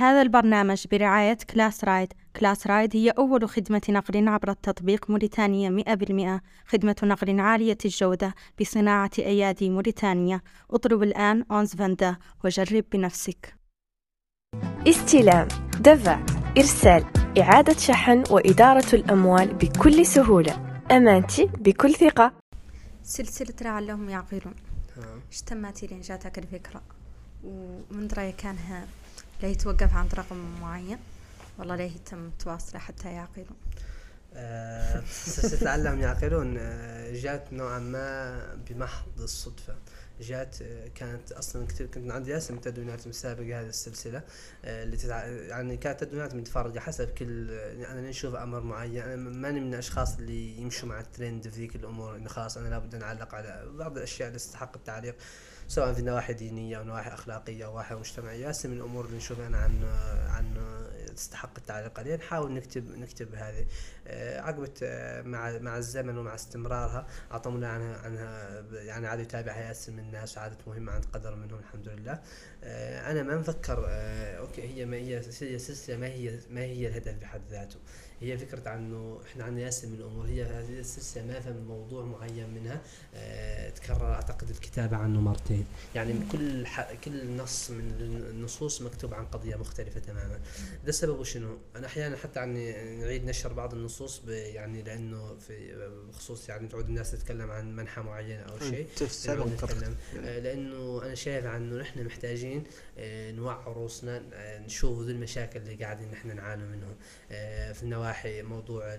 هذا البرنامج برعاية كلاس رايد كلاس رايد هي أول خدمة نقل عبر التطبيق موريتانيا 100% خدمة نقل عالية الجودة بصناعة أيادي موريتانيا. اطلب الآن أونز فاندا وجرب بنفسك. استلام دفع إرسال إعادة شحن وإدارة الأموال بكل سهولة. أمانتي بكل ثقة. سلسلة لعلهم يعقلون. اجتمعتي لين جاتك الفكرة. ومن رأيك كانها لا يتوقف عند رقم معين. والله لا يتم تواصله حتى يعقلون. آه، تتعلم يعقلون. آه، جات نوعا ما بمحض الصدفة. جات آه، كانت أصلا كتير كنت عندي اسم تدوينات مسابقة هذه السلسلة آه، اللي تتع... يعني كانت تدوينات متفرقة حسب كل يعني أنا نشوف أمر معين. أنا ماني من الأشخاص اللي يمشوا مع الترند في ذيك الأمور إنه خلاص أنا لابد أن أعلق على بعض الأشياء اللي تستحق التعليق. سواء في نواحي دينية أو نواحي أخلاقية أو نواحي مجتمعية. هسه من الأمور اللي نشوف أنا عن عن تستحق التعليق عليها نحاول نكتب نكتب هذه. آه، عقبة آه، مع مع الزمن ومع استمرارها عطونا عنها عنها يعني عادوا يتابعها ياسر من الناس وعادت مهمة عند قدر منهم الحمد لله. آه، أنا ما مفكر آه، أوكي هي ما هي سلسلة ما هي ما هي الهدف بحد ذاته. هي فكرة عنه إحنا عندنا ياسر من الأمور هي هذه السلسلة ما فهم موضوع معين منها آه، تكرر أعتقد الكتابة عنه مرتين يعني كل. كل نص من النصوص مكتوب عن قضية مختلفة تماما ده سببه شنو؟ أنا أحيانا حتى عني نعيد نشر بعض النصوص. يعني لأنه في بخصوص يعني تعود الناس تتكلم عن منحى معينة أو شيء. نتكلم آه، لأنه أنا شايف عنه نحن محتاجين آه، نوعي عروسنا آه، نشوف ذي المشاكل اللي قاعدين نحن نعاني منهم. آه، في النواحي موضوع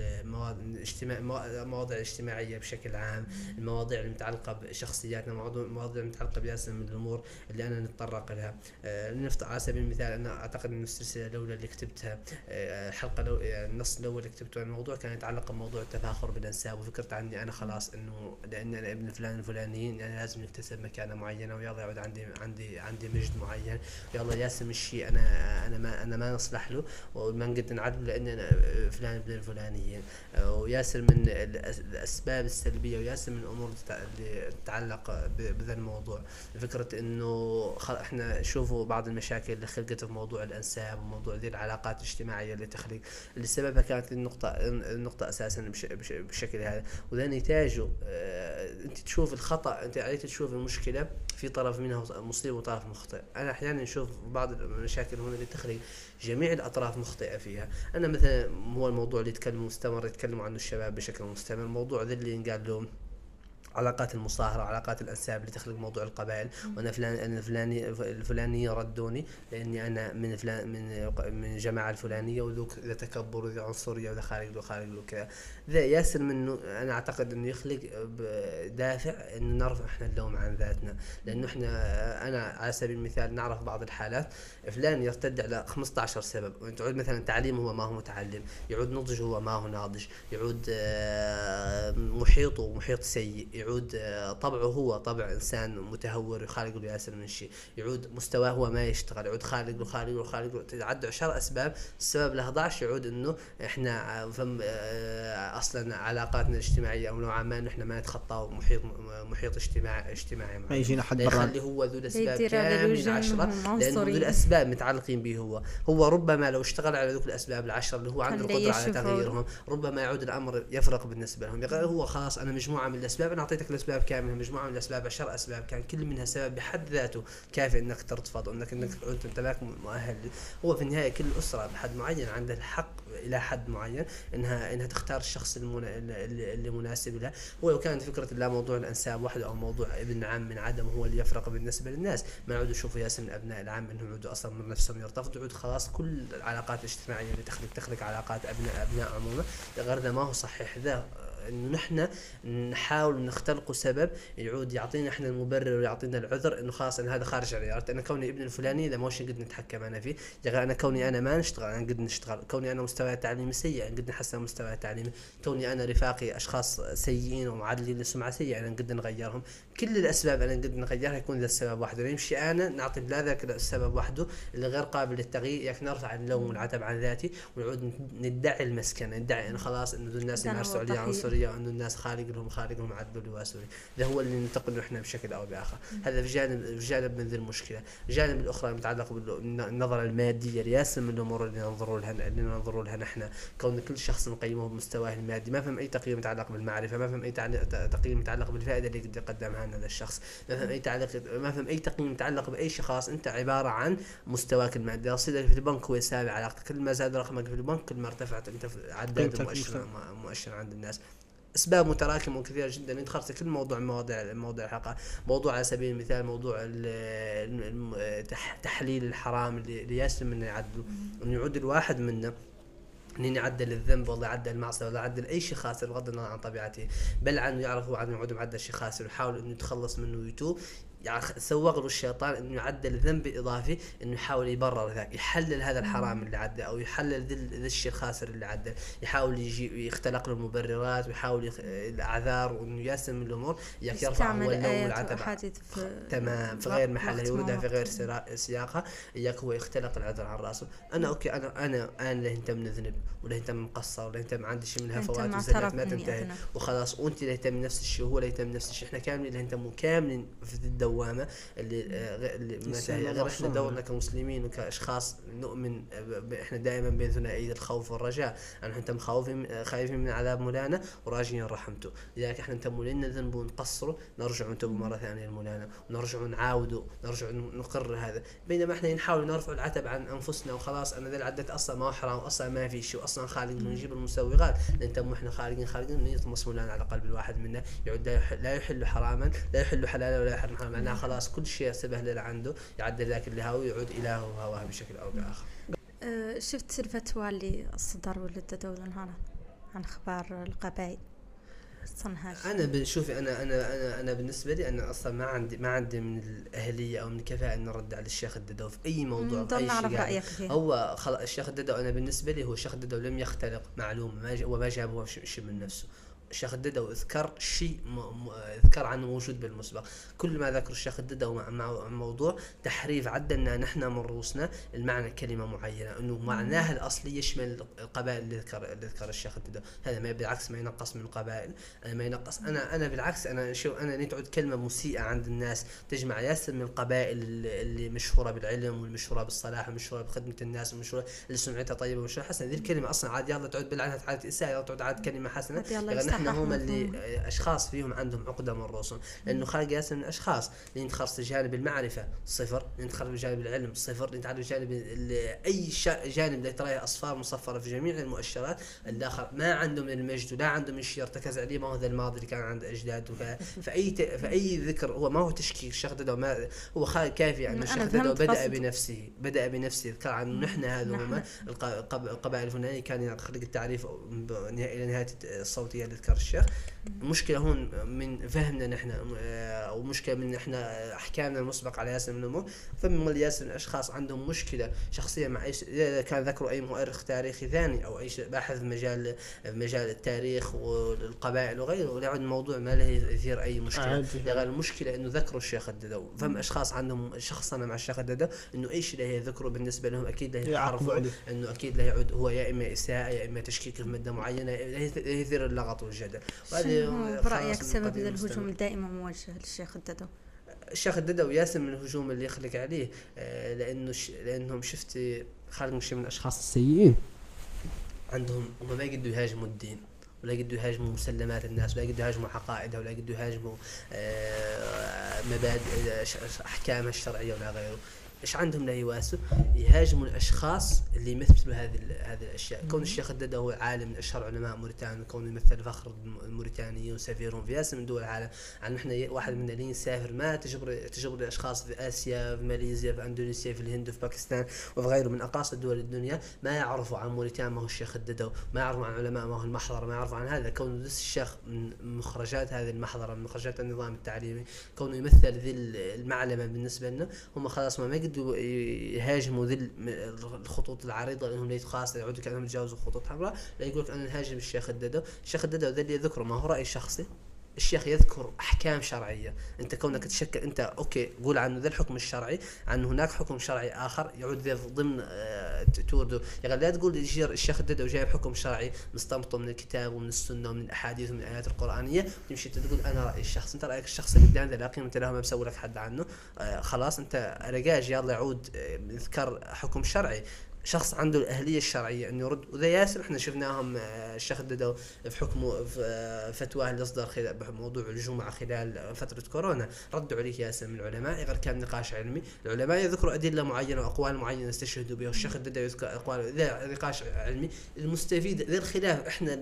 الاجتماع الموا- المواضيع الاجتماعيه بشكل عام المواضيع المتعلقة بشخصياتنا المواضيع المتعلقة بياسر من الأمور اللي أنا نتطرق لها. آه، لنفترض على سبيل المثال أنا أعتقد إن السلسلة الأولى اللي كتبتها آه، الحلقة لو يعني النص الأول اللي كتبته عن الموضوع كان يتعلق بموضوع التفاخر بالأنساب وفكرت عني أنا خلاص إنه لأن أنا ابن فلان الفلانيين أنا لازم نكتسب مكانة معينة ويلا يعود عندي عندي عندي مجد معين. يلا ياسم الشيء أنا أنا ما أنا ما نصلح له وما نقدر نعدله لأن أنا فلان ابن الفلانيين. آه، وياسر من الأسباب السلبية وياسر من الأمور اللي تتعلق بهذا الموضوع. فكرة إنه إحنا شوفوا بعض المشاكل اللي خلقت في موضوع الأنساب وموضوع ذي العلاقات الاجتماعية اللي تخلق اللي سببها كانت النقطه النقطة أساسا بالشكل هذا. وذا نتاجه آه، أنت تشوف الخطأ أنت عليك تشوف المشكلة في طرف منها مصيب وطرف مخطئ. أنا أحيانا نشوف بعض المشاكل هنا اللي تخلق جميع الأطراف مخطئة فيها. أنا مثلا هو الموضوع اللي يتكلم مستمر يتكلموا عنه الشباب بشكل مستمر. الموضوع ذا اللي ينقال له علاقات المصاهرة علاقات الأنساب اللي تخلق موضوع القبائل. وأنا فلان أنا فلاني الفلانية ردوني لأني أنا من فلان من من الجماعة الفلانية وذوك ذا تكبر وذا عنصرية وذا خارج له خارج له كذا. ذا ياسر منه أنا أعتقد إنه يخلق دافع إنه نرفع إحنا اللوم عن ذاتنا. لأنه إحنا أنا على سبيل المثال نعرف بعض الحالات. فلان يرتد على 15 سبب. تعود مثلا تعليمه هو ما هو متعلم. يعود نضجه هو ما هو ناضج. يعود آه، محيطه محيط سيء. يعود آه، طبعه هو طبع إنسان متهور يخالق له ياسر من شيء. يعود مستواه هو ما يشتغل. يعود خالق له خالق له خالق له تعد عشر أسباب. السبب ال 11 يعود إنه إحنا آه، فم آه، أصلا علاقاتنا الاجتماعية أو نوعا ما نحن ما نتخطى محيط محيط اجتماعي اجتماعي ما. يجينا حد برا يخلي هو ذو الأسباب الوجه عشرة لأنه ذو. الأسباب متعلقين به هو. هو ربما لو اشتغل على ذوك الأسباب العشره اللي هو عنده القدرة على. تغييرهم ربما يعود الأمر يفرق بالنسبة لهم. هو خلاص أنا مجموعة من الأسباب أنا اعطيتك الاسباب كاملة مجموعة من الأسباب عشر أسباب كان كل منها سبب بحد ذاته كافي إنك ترتفض وانك إنك انت ماك مؤهل. هو في النهاية كل أسرة بحد معين عندها الحق إلى حد معين انها إنها تختار الشخص المنا... اللي, مناسب لها. ولو كانت فكرة لا موضوع الأنساب وحده أو موضوع ابن عم من عدم هو اللي يفرق بالنسبة للناس ما يعودوا يشوفوا ياسر من أبناء العم إنهم يعودوا أصلا من نفسهم يرتفضوا يعود خلاص كل العلاقات الاجتماعية اللي تخلق تخلق علاقات ابناء أبناء عموما غير ما هو صحيح. ذا إنه نحن نحاول نختلق سبب يعود يعطينا إحنا المبرر ويعطينا العذر إنه خلاص أنا هذا خارج عن ارادتي أنا كوني ابن الفلاني إذا موش قد نتحكم أنا فيه. يا أنا كوني أنا ما نشتغل أنا قد نشتغل. كوني أنا مستواي التعليمي سيء أنا قد نحسن مستواي التعليمي كوني أنا رفاقي أشخاص سيئين ومعدلين لسمعة سيئة أنا قد نغيرهم. كل الأسباب أنا قد نغيرها يكون ذا السبب وحده. يمشي أنا نعطي بلا ذاك السبب وحده اللي غير قابل للتغيير ياك نرفع اللوم والعتب عن ذاتي ونعود ندعي المسكنه ندعي انه خلاص انه ذو الناس يمارسوا علي والضحية. عنصريه وانه الناس خالق لهم خالق لهم عدلوا لواء سوري ده هو اللي ننتقد نحن بشكل أو بآخر. هذا في جانب في جانب من ذي المشكلة. الجانب الأخرى المتعلق بالنظره المادية رياسه من الأمور اللي ننظروا لها اللي ننظروا لها نحن. كون كل شخص نقيمه بمستواه المادي. ما فهم أي تقييم يتعلق بالمعرفة ما فهم أي تقييم يتعلق بالفائدة اللي قد يقدمها لنا هذا الشخص. ما فهم أي تعلق ما فهم أي تقييم يتعلق بأي شخص أنت عبارة عن مستواك المادي. رصيدك في البنك هو يساوي علاقتك كل ما زاد رقمك في البنك كل ما ارتفعت. أنت في عداد المؤشر مؤشر عند الناس. أسباب متراكمة وكثيرة جدا. أنت خرجت كل موضوع مواضيع مواضيع الحلقة موضوع على سبيل المثال موضوع تحليل الحرام اللي يسلم انه يعدل انه يعد الواحد منا. انه يعدل الذنب ولا يعدل المعصية ولا يعدل أي شيء خاسر بغض النظر عن طبيعته. بل عنه يعرف هو عنه يعود معدل شيء خاسر. ويحاول إنه يتخلص منه ويتوب. يعني سوق له الشيطان إنه يعدل الذنب الإضافي إنه يحاول يبرر ذاك يحلل هذا الحرام اللي عدى أو يحلل ذا الشيء الخاسر اللي عدى يحاول يجي يختلق له المبررات ويحاول يخ... الأعذار وإنه ياسر من الأمور ياك يرفع هو اللوم تمام في غير محلها يوردها في غير سياقها اياك هو يختلق العذر عن رأسه. أنا okay أنا أنا أنا لا انت مذنب ولا انت مقصر ولا انت ما عندي شيء من الهفوات وزلات ما تنتهي. وخلاص وأنت لا من نفس الشيء وهو لا نفس الشيء. إحنا كاملين لا مو كاملين في الدوامه اللي آه، اللي غير إحنا دورنا كمسلمين وكأشخاص نؤمن إحنا دائما بين ثنائيه الخوف والرجاء يعني انت مخوفين خايفين من عذاب مولانا وراجين رحمته. لذلك إحنا نتموا لنا ذنب ونقصره نرجع نتوب مرة ثانية لمولانا ونرجع نعاوده نرجع نقر هذا. بينما إحنا نحاول نرفع العتب عن أنفسنا وخلاص أنا ذا عدت أصلا ما هو حرام أصلا ما في شيء أصلا خالقين نجيب المسوغات. لأن إحنا خالقين خالقين يطمس مولانا على قلب الواحد منا يعد لا يحل حراما لا يحل حلالا ولا يحرم حراما. معناها خلاص كل شيء سبه اللي عنده يعدل ذاك الهوى ويعود إلهه وهواه بشكل أو بآخر. أه شفت الفتوى اللي صدر ولد دولة نهار عن أخبار القبائل؟ أنا شوفي أنا أنا أنا أنا بالنسبة لي أنا أصلا ما عندي ما عندي من الأهلية أو من الكفاءه ان نرد على الشيخ الددو في أي موضوع في أي شيء رأيك فيه. هو خلق الشيخ الددو أنا بالنسبة لي هو الشيخ الددو لم يختلق معلومة ما هو ما جاب هو شيء من نفسه. الشيخ الددو وذكر شيء ذكر عنه موجود بالمسبق. كل ما ذكر الشيخ الددو مع موضوع تحريف عدلنا نحن من رؤوسنا المعنى كلمة معينة إنه معناها الأصلي يشمل القبائل اللي ذكر اللي ذكر الشيخ الددو هذا ما بالعكس ما ينقص من القبائل أنا ما ينقص. أنا أنا بالعكس أنا شو أنا نتعد كلمة مسيئة عند الناس. تجمع ياسر من القبائل اللي مشهورة بالعلم والمشهورة بالصلاح والمشهوره بخدمة الناس والمشهوره اللي سمعتها طيبة ومشهورة حسنة. ذي الكلمة أصلا عاد يلا تعود بالعنها عاد اساءه يلا تعود عاد كلمة حسنة. إحنا هم اللي أشخاص فيهم عندهم عقدة من الرسل لأنه خالق ياسر من اشخاص اللي يتخصص جانب المعرفة صفر اللي يتخرج جانب العلم صفر اللي يتعرف جانب أي جانب اللي تراه أصفار مصفرة في جميع المؤشرات. الآخر ما عنده من المجد ولا عنده من الشيء ارتكز عليه ما هو ذا الماضي اللي كان عند اجداده فأي فأي ذكر هو ما هو تشكيك الشيخ ما هو خالق كافي يعني الشيخ بدأ بنفسه بدأ بنفسه ذكر عنه. نحن هذا هم. القبائل الفلانية كان يخلق التعريف إلى نهاية الصوتية اللي ذكر الشيخ المشكلة هون من فهمنا نحن أو مشكلة من إحنا أحكامنا المسبق على ياسر من الأمور. فمن ياسر من الأشخاص عندهم مشكلة شخصية مع اي إذا كان ذكروا أي مؤرخ تاريخي ثاني أو أي باحث في مجال في مجال التاريخ والقبائل وغيره ولا الموضوع ما له يثير أي مشكلة. يعني المشكلة إنه ذكروا الشيخ الددو. فهم أشخاص عندهم شخصنه مع الشيخ الددو إنه اي شيء له يذكره بالنسبة لهم؟ أكيد له يعرفوا إنه أكيد له يعود هو يا إما إساءة يا إما تشكيك في مادة معينة يثير اللغط والجدل. وهذه برأيك سبب الهجوم الدائما موجه للشيخ الددو؟ الشيخ الددو ياسم من الهجوم اللي يخلق عليه آه، لأنه ش... لأنهم شفت خالد شيء من الأشخاص السيئين. عندهم هم ما يقدروا يهاجموا الدين ولا يقدروا يهاجموا مسلمات الناس ولا يقدروا يهاجموا عقائدها ولا يقدروا يهاجموا آه، مبادئ احكامها الشرعية ولا غيره. إيش عندهم لا يواسوا يهاجموا الأشخاص اللي يمثلوا هذه هذه الأشياء. كون الشيخ الددا هو عالم من أشهر علماء موريتانيا كون يمثل فخر الموريتانيين وسفيرهم في ياسر من دول العالم. عن إحنا واحد من اللي يسافر ما تجبر تجبر الأشخاص في آسيا في ماليزيا في أندونيسيا في الهند في باكستان وفي غيره من أقاصي دول الدنيا ما يعرفوا عن موريتانيا ما هو الشيخ الددا ما يعرفوا عن علماء ما هو المحضره ما يعرفوا عن هذا. كون الشيخ من مخرجات هذه المحضرة من مخرجات النظام التعليمي كونه يمثل ذي المعلمة بالنسبة لنا هم خلاص ما يقدروا يهاجموا ذي الخطوط العريضة لانهم ليس خاصه يعودوا كأنهم يتجاوزوا خطوط حمراء لا يقول لك أنا نهاجم الشيخ الددو الشيخ الددو ذا اللي يذكره ما هو رأي شخصي. الشيخ يذكر أحكام شرعية. أنت كونك تشكل أنت okay قول عنه ذا الحكم الشرعي عن هناك حكم شرعي آخر يعود ضمن آه تورده. يعني لا تقول الشيخ الددو جايب حكم شرعي مستنبطه من الكتاب ومن السنة ومن الأحاديث ومن الآيات القرآنية تمشي تقول أنا رايي الشخص. أنت رأيك الشخص اللي قدام لا قيمه له ما بسوي لك حد عنه. آه خلاص أنت رجاج يلا يعود آه، ذكر حكم شرعي. شخص عنده الأهلية الشرعية إنه يرد. وذا ياسر إحنا شفناهم آه، شددوا في حكمه في آه، فتواه اللي اصدر خلال بموضوع الجمعة خلال فترة كورونا. ردوا عليه ياسر من العلماء غير كان نقاش علمي. العلماء يذكروا أدلة معينة وأقوال معينة استشهدوا بها والشيخ الددو يذكر أقوال ذا نقاش علمي. المستفيد ذا الخلاف إحنا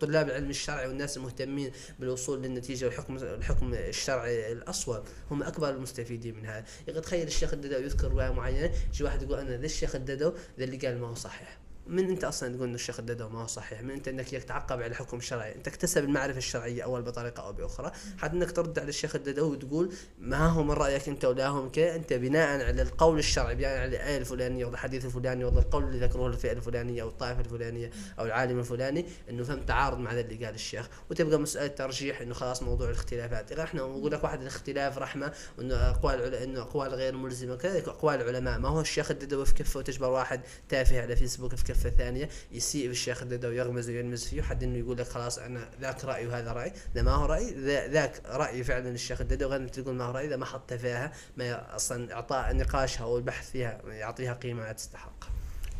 طلاب العلم الشرعي والناس المهتمين بالوصول للنتيجة والحكم الحكم الشرعي الاصوب هم أكبر المستفيدين من هذا. تخيل الشيخ الددو يذكر رواية معينة يجي واحد يقول أنا ذا الشيخ الددو ذا اللي قال ما هو صحيح. من أنت أصلا تقول ان الشيخ الددو ما هو صحيح من أنت إنك تتعقب على حكم شرعي أنت اكتسب المعرفة الشرعية أول بطريقة أو بأخرى حتى إنك ترد على الشيخ الددو وتقول ما هو من رأيك أنت ولا هم كي أنت بناء على القول الشرعي بناء على الآية الفلانية ولا الحديث الفلاني ولا القول اللي ذكروه الفئة الفلانية أو الطائفة الفلانية أو العالم الفلاني إنه فهم تعارض مع اللي قال الشيخ. وتبقى مسألة ترجيح إنه خلاص موضوع الاختلافات. إحنا نقول لك واحد الاختلاف رحمة وإنه أقوال إنه أقوال غير ملزمة كذلك أقوال العلماء ما هو الشيخ الددو في كفه وتجبر واحد تافه على فيسبوك في كفة ثانية يسيء بالشيخ الددو ويغمز ويلمز فيه حد إنه يقول لك خلاص أنا ذاك رايي وهذا رايي إذا ما هو رايي ذاك رايي فعلا الشيخ الددو غير تقول ما هو رايي إذا ما حط فيها ما أصلا إعطاء نقاشها أو البحث فيها يعطيها قيمة تستحق.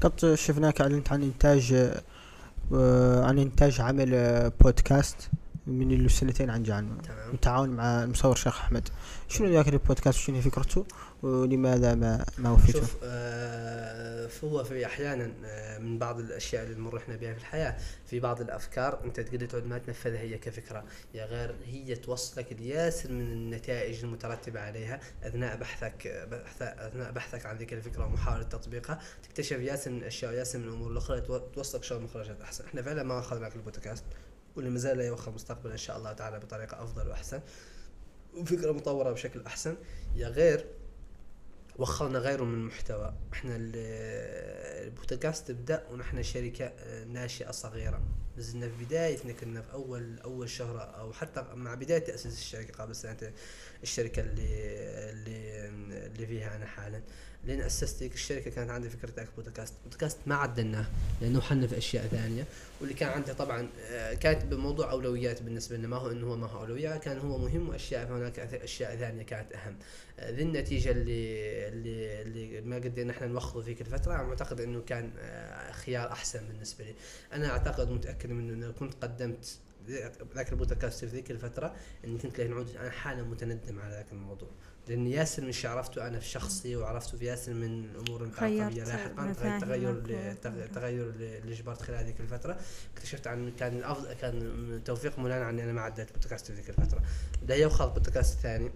قد شفناك اعلنت عن إنتاج آه، عن إنتاج عمل آه، بودكاست من السنتين عن عنه بالتعاون مع المصور شيخ أحمد. شنو ذاك البودكاست؟ شنو فكرته؟ ولماذا ما ما وفيته؟ شوف آه هو في أحيانا آه من بعض الأشياء اللي نمر إحنا بها في الحياة في بعض الأفكار أنت تقدر تقعد ما تنفذها هي كفكرة. يا غير هي توصلك لياسر من النتائج المترتبة عليها أثناء بحثك أثناء بحثك عن ذيك الفكرة ومحاولة تطبيقها تكتشف ياسر من الاشياء وياسر من الأمور الاخرى توصلك شغل مخرجات أحسن. إحنا فعلا ما أخذنا البودكاست واللي ما زال يوخى مستقبلا إن شاء الله تعالى بطريقة أفضل وأحسن وفكرة مطورة بشكل أحسن. يا غير وخرنا غيره من المحتوى. إحنا البودكاست تبدا ونحن شركة ناشئة صغيرة. نزلنا في بدايتنا كنا في أول أول شهر أو حتى مع بداية تأسيس الشركة قبل سنتين الشركة اللي اللي اللي فيها أنا حالا. لين أسست هيك الشركة كانت عندي فكرة بودكاست. بودكاست ما عدلناه لأنه حنا في أشياء ثانية. واللي كان عندي طبعا آه، كانت بموضوع أولويات بالنسبة لنا. ما هو إنه هو ما هو اولويه كان هو مهم وأشياء هناك أشياء ثانية كانت أهم. آه، ذي النتيجة اللي اللي اللي ما قدرنا إحنا نوخذه فيك الفترة أعتقد إنه كان آه، خيار أحسن بالنسبة لي. أنا أعتقد متأكد منه إنه كنت قدمت ذاك البودكاست في ذيك الفترة إني كنت نعود أنا حالا متندم على ذاك الموضوع. لأن ياسر من عرفته أنا في شخصي وعرفته في ياسر من الأمور العقليه لاحقا تغير تغير اللي جبرت خلال هذيك الفترة. اكتشفت عن كان الافضل كان توفيق مولانا عني أنا ما عديت بودكاست في ذيك الفترة. ده يوخذ بودكاست ثاني.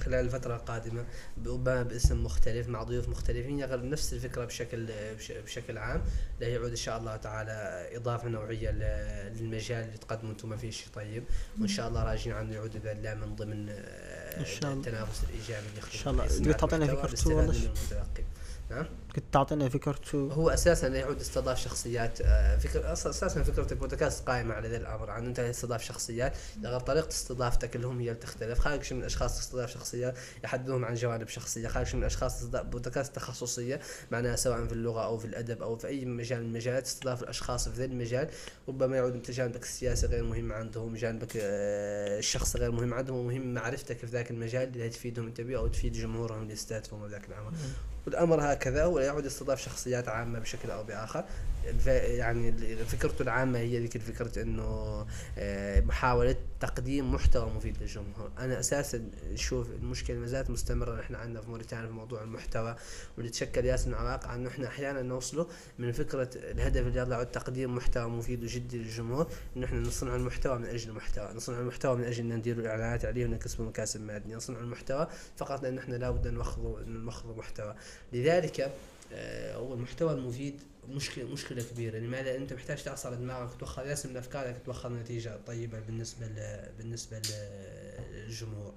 خلال الفترة القادمة ربما باسم مختلف مع ضيوف مختلفين يغلب نفس الفكرة بشكل بشكل عام. لا يعود إن شاء الله تعالى إضافة نوعية للمجال اللي تقدموا أنتم فيه شيء طيب. وإن شاء الله راجعين عن يعود إذا من ضمن إن شاء الله. التنافس الإيجابي اللي إن شاء الله. تعطينا فكرة نعم؟ كنت تعطينا فكرته هو أساسا يعود استضاف شخصيات آه، فكر أساسا فكرة البودكاست قائمة على ذا الأمر عن أنت استضاف شخصيات لغير طريقة استضافتك اللي هم هي اللي تختلف خارج من الاشخاص تستضاف شخصيات يحدثون عن جوانب شخصية. خارج من الاشخاص تستضاف بودكاست تخصصية معناها سواء في اللغة أو في الأدب أو في أي مجال من المجالات تستضاف الأشخاص في ذا المجال. ربما يعود أنت جانبك السياسي غير مهم عندهم جانبك آه، الشخصي غير مهم عندهم ومهم معرفتك في ذاك المجال اللي تفيدهم أنت به أو تفيد جمهورهم اللي يستهدفون ذاك العمل والأمر هكذا ولا يعود يستضاف شخصيات عامة بشكل أو بآخر. يعني فكرته العامة هي ذيك الفكرة إنه آه، محاولة تقديم محتوى مفيد للجمهور. أنا أساسا شوف المشكلة ما زالت مستمرة. نحن عندنا في موريتانيا في موضوع المحتوى واللي تشكل ياس من عواقع انه إحنا أحيانا نوصله من فكرة الهدف اللي يطلع تقديم محتوى مفيد وجدي للجمهور انه إحنا نصنع المحتوى من أجل المحتوى. نصنع المحتوى من أجل إن ندير الاعلانات عليه ونكسب مكاسب مادية. نصنع المحتوى فقط لأن إحنا لابد أن ناخذ محتوى. لذلك هو المحتوى المفيد مشكله مشكلة كبيرة. لماذا أنت محتاج تعصر دماغك توخر ياسم من افكارك توخر نتيجه طيبه بالنسبة ل... بالنسبة للجمهور.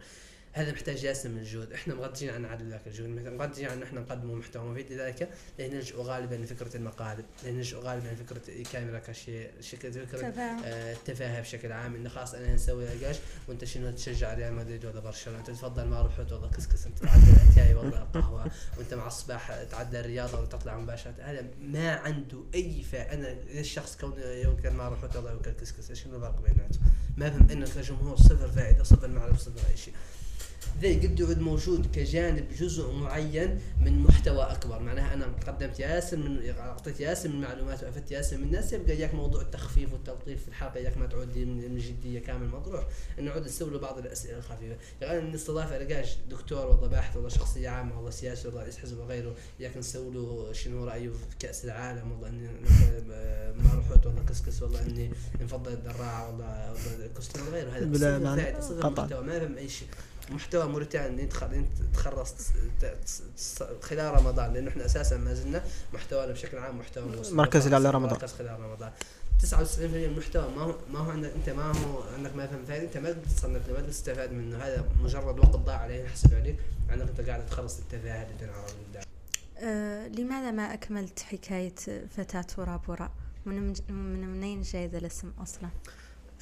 هذا محتاج ياسر من الجهد. إحنا مغطيين عن عدد ذاك الجهد مغطيين عن إحنا نقدم محتوى. مفيد لذلك نلجأ غالبا لفكره المقالب نلجأ غالبا لفكره الكاميرا كشيء فكرة آه التفاهه بشكل عام. انه خلاص أنا نسوي لقاش وأنت شنو تشجع ريال مدريد ولا برشلونة؟ أنت تفضل ما رحت والله كسكس؟ أنت تعدل اتاي والله قهوه وأنت مع الصباح تعدل الرياضة وتطلع مباشرة؟ هذا ما عنده أي فائده أنا الشخص كون يوم كان ما رحت والله كسكس شنو الفرق بيناتهم؟ ما فهم انك كجمهور صفر فائدة صفر معرفه صفر أي شيء. ذي قد يعود موجود كجانب جزء معين من محتوى أكبر. معناها أنا قدمت ياسر من أعطيت ياسر من معلومات وأفدت ياسر من الناس يبقى اياك موضوع التخفيف والتلطيف في الحلقة اياك ما تعود لي من الجديه كامل مطروح. نعود نسوي له بعض الأسئلة الخفيفة. يعني نستضاف لقاش دكتور والله باحث والله شخصية عامة والله سياسي والله رئيس حزب وغيره. اياك نسوي له شنو رايه في كأس العالم والله إني ما رحت والله كسكس والله إني نفضل الدراعه والله والله وغيره. هذا محتوى ما فهم أي شيء. محتوى موريتاني انت تخلص خلال رمضان لأنه إحنا أساسا ما زلنا محتوانا بشكل عام محتوى مركز خلال رمضان. مركز خلال رمضان. 99% من المحتوى ما هو ما هو عندك أنت ما هو عندك ما فهم فائده أنت ما تقدر تصنف ما تقدر تستفاد منه. هذا مجرد وقت ضاع عليه يحسب عليك. انك انت قاعد تخلص التفاهه اللي تنعرض قدام أه لماذا ما أكملت حكاية فتاة ورا بورا؟ من من منين جاي ذا الاسم أصلا؟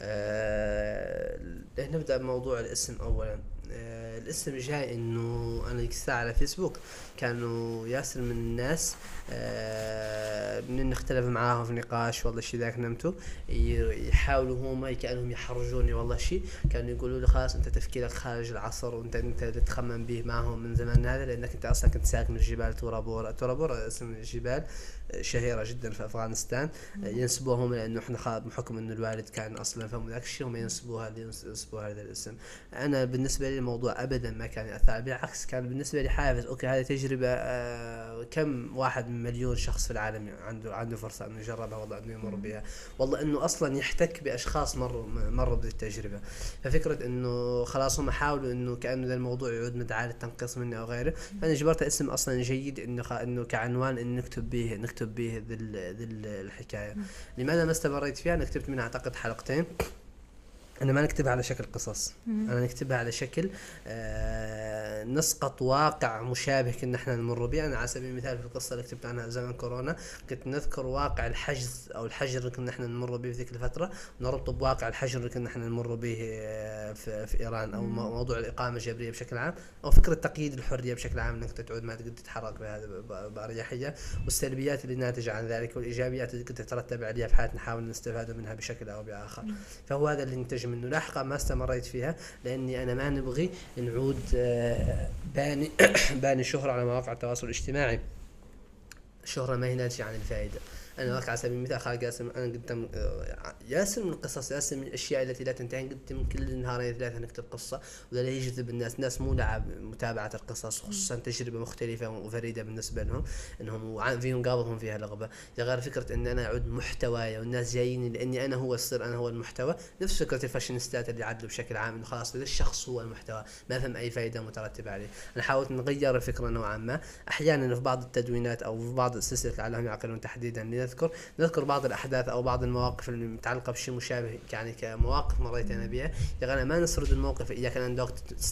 أه نبدا بموضوع الاسم اولا. الاسم جاي إنه أنا ذيك الساعة على فيسبوك. كانوا ياسر من الناس آه من نختلف معاهم في نقاش والله شي ذاك نمتوا يحاولوا هم كأنهم يحرجوني والله شيء كانوا يقولوا لي خلاص أنت تفكيرك خارج العصر وانت أنت تتخمم به معهم من زمان هذا لأنك أنت أصلا كنت ساكن في جبال تورابورا تورابورا اسم جبال. شهيرة جدا في أفغانستان. ينسبوها هم لأنه إحنا بحكم إنه الوالد كان أصلا فهم ذاك الشيء هم ينسبوها ينسبوها هذا الاسم. أنا بالنسبة لي الموضوع ابدا ما كان يأثر بالعكس كان بالنسبة لي حافز. okay هذه تجربة آه كم واحد من مليون شخص في العالم عنده عنده فرصة إنه يجربها والله إنه يمر بها. والله إنه أصلا يحتك بأشخاص مروا مروا بالتجربه ففكرة إنه خلاص هم حاولوا إنه كأنه ذا الموضوع يعود مدعاه للتنقيص مني أو غيره. فأنا جبرت اسم أصلا جيد إنه إنه كعنوان إنه نكتب به نكتب به ذي الحكاية. لماذا ما استمريت فيها؟ أنا كتبت منها أعتقد حلقتين. أنا ما نكتبها على شكل قصص. أنا نكتبها على شكل آه نسقط واقع مشابه كنا إحنا نمر به. أنا على سبيل المثال في القصة اللي كتبت عنها زمن كورونا كنت نذكر واقع الحجز أو الحجر اللي كنا إحنا نمر به في ذيك الفترة ونربطه بواقع الحجر اللي كنا إحنا نمر به آه، في, في إيران أو موضوع الإقامة الجبرية بشكل عام أو فكرة تقييد الحرية بشكل عام إنك تعود ما تقدر تتحرك بهذا بأريحية. والسلبيات اللي ناتجة عن ذلك والإيجابيات اللي كنت تترتب عليها في حياتنا نحاول نستفاد منها بشكل أو بآخر. فهو هذا اللي نتج منه لاحقا ما استمريت فيها لأني أنا ما نبغي نعود آه، باني باني شهرة على مواقع التواصل الاجتماعي. الشهرة ما هي ناتجة عن الفائدة. أنا على سبيل المثال خالد ياسر أنا قدام آه، ياسر من القصص ياسر من الاشياء التي لا تنتهي قدام كل نهارين ثلاثة نكتب قصة ولا يجذب الناس. الناس مو لعب متابعة القصص خصوصا تجربة مختلفة وفريدة بالنسبة لهم إنهم فيهم قابضهم فيها لغبه غير فكرة إن أنا أعود محتواي والناس جايين لأني أنا هو السر أنا هو المحتوى نفس فكرة الفاشينيستات اللي عدلوا بشكل عام إنه خلاص الشخص هو المحتوى ما فهم أي فائده مترتبة عليه. أنا حاولت نغير الفكرة نوعا ما. أحيانا في بعض التدوينات أو في بعض السلسلة لعلهم يعقلون تحديدا لنذكر نذكر بعض الأحداث أو بعض المواقف المتعلقة بشيء مشابه يعني كمواقف مريت أنا بها يعني ما نسرد الموقف إياك. ان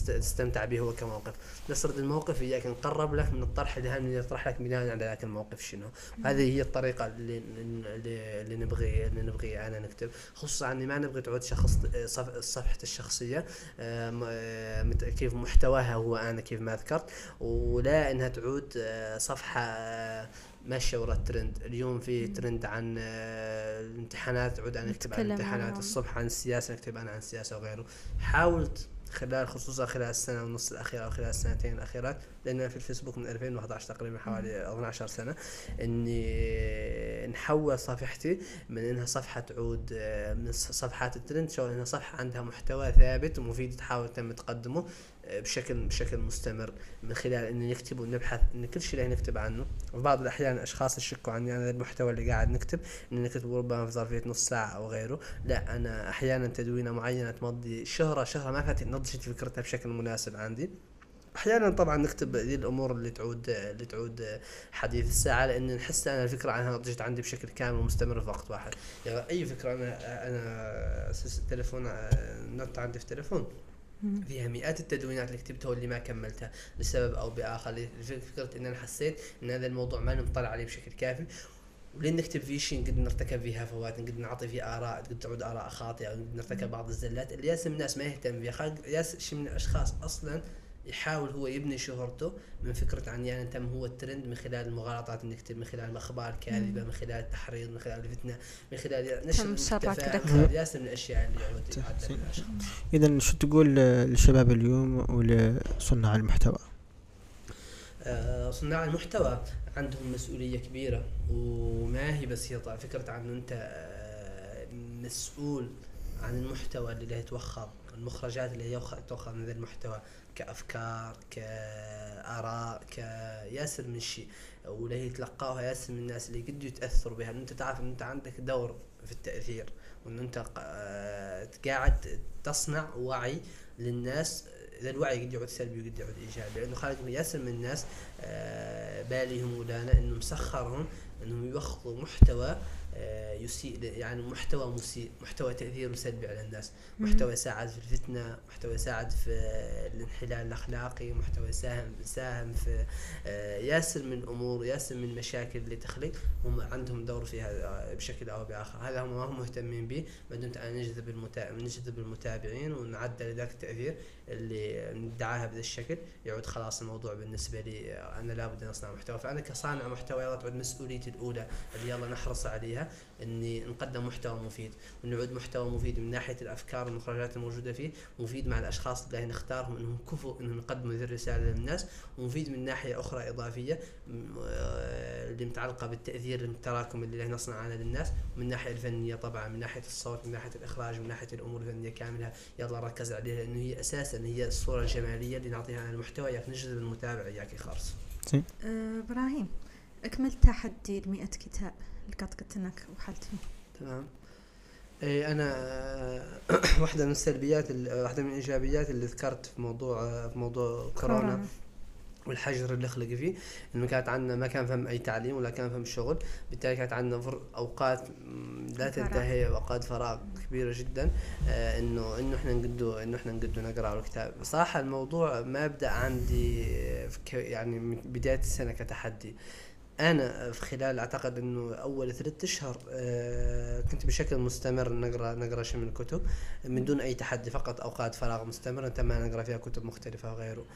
تستمتع به هو كموقف. نسرد الموقف إياك. نقرب لك من الطرح اللي يطرح لك بناء على ذاك الموقف شنو. هذه هي الطريقة اللي اللي, نبغي اللي نبغي أنا نكتب. خصوصا أني ما نبغي تعود شخص صفحه الشخصية. كيف محتواها هو أنا كيف ما ذكرت. ولا إنها تعود صفحة ماشيه ورا الترند. اليوم في ترند عن آه، الامتحانات عود أنا اكتب عن الامتحانات الصبح عن السياسة نكتب أنا عن السياسة وغيره. حاولت خلال خصوصا خلال السنة ونص الأخيرة أو خلال السنتين الأخيرات لأن في الفيسبوك من 2011 تقريبا حوالي 12 سنة إني نحول صفحتي من إنها صفحة تعود آه، من صفحات الترند شو إنها صفحة عندها محتوى ثابت ومفيد تحاول تم تقدمه. بشكل بشكل مستمر من خلال إنه نكتب ونبحث إن كل شيء اللي نكتب عنه. في بعض الأحيان أشخاص يشكوا عني عن المحتوى اللي قاعد نكتب ان نكتب ربما في ظرفية نص ساعة أو غيره. لا أنا أحيانا تدوينة معينة تمضي شهره شهرة ما فاتت نضجت فكرتها بشكل مناسب عندي. أحيانا طبعا نكتب ذي الأمور اللي تعود اللي تعود حديث الساعة لأن نحس أنا الفكرة عنها نضجت عندي بشكل كامل ومستمر في وقت واحد. يعني أي فكرة أنا أنا تليفون نط عندي في تليفون فيها مئات التدوينات اللي كتبتها واللي ما كملتها لسبب أو بآخر. فكرة إن أنا حسيت إن هذا الموضوع ما مطلع عليه بشكل كافي. ولين نكتب فيه شيء نقدر نرتكب فيه هفوات نقدر نعطي فيه آراء قد تعود آراء خاطئة نقدر نرتكب بعض الزلات. اللي ياس الناس ما يهتم فيها. ياس شيء من الأشخاص أصلا يحاول هو يبني شهرته من فكرة عن يعني تم هو الترند من خلال المغالطات اللي نكتب من خلال الأخبار الكاذبة من خلال التحريض من خلال الفتنة من خلال نشر المحتفى من خلال ياسر من الأشياء اللي يعود إذا شو تقول للشباب اليوم ولصناع المحتوى؟ آه، صناع المحتوى عندهم مسؤولية كبيرة وما هي بسيطه فكرة عن أنت آه، مسؤول عن المحتوى اللي يتوخر المخرجات اللي هي من ذا المحتوى. كأفكار كآراء كياسر من شيء. ولا هي تلقاها ياسر من الناس اللي قد يتأثروا بها. أنت تعرف إن أنت عندك دور في التأثير. وإن أنت آه، قاعد تصنع وعي للناس. إذا الوعي قد يعود سلبي وقد يعود إيجابي. لأنه خالق ياسر من الناس آه، بالهم ودانا انه مسخرهم إنهم يوخذوا محتوى يسيء يعني محتوى مسيء محتوى تأثيره سلبي على الناس محتوى يساعد في الفتنة محتوى يساعد في الانحلال الأخلاقي محتوى يساهم يساهم في آه، ياسر من أمور ياسر من مشاكل اللي تخلق هم عندهم دور فيها آه، بشكل أو بآخر. هذا هم ما هم مهتمين به ما دمت أن نجذب المتابعين نجذب المتابعين ونعدل ذاك التأثير اللي ندعاها بهذا الشكل. يعود خلاص الموضوع بالنسبة لي أنا لابد أن أصنع محتوى. فأنا كصانع محتوى يلا تعود مسؤوليتي الأولى اللي يلا نحرص عليها. إني نقدم محتوى مفيد ونعود محتوى مفيد من ناحية الأفكار والمخرجات الموجودة فيه مفيد مع الأشخاص اللي نختارهم إنهم كفوا إنهم يقدموا ذي الرسالة للناس ومفيد من ناحية أخرى إضافية آه، اللي متعلقة بالتأثير التراكم اللي نصنع أنا للناس من الناحيه الفنية طبعا من ناحية الصوت من ناحية الإخراج من ناحية الأمور الفنية كاملها يلا ركز عليها لأنه هي أساسا هي الصورة الجمالية اللي نعطيها على المحتوى ياك نجذب المتابع ياك خالص. أه إبراهيم أكمل تحدي ال 100 كتاب اللي قلت انك وحلت فيه تمام. إي أنا واحدة من السلبيات واحدة من الإيجابيات اللي ذكرت في موضوع في موضوع كورونا, كورونا. والحجر اللي خلق فيه إنه كانت عندنا ما كان فهم أي تعليم ولا كان فهم شغل بالتالي كانت عندنا أوقات لا تنتهي أوقات فراغ كبيرة جدا آه إنه إنه إحنا نقدو إنه إحنا نقدو نقرأ الكتاب. صراحة الموضوع ما بدا عندي يعني من بداية السنة كتحدي. أنا في خلال أعتقد إنه أول ثلاثة أشهر آه كنت بشكل مستمر نقرا نقرأ شيء من الكتب. من دون أي تحدي فقط أوقات فراغ مستمرة تم نقرأ فيها كتب مختلفة وغيره.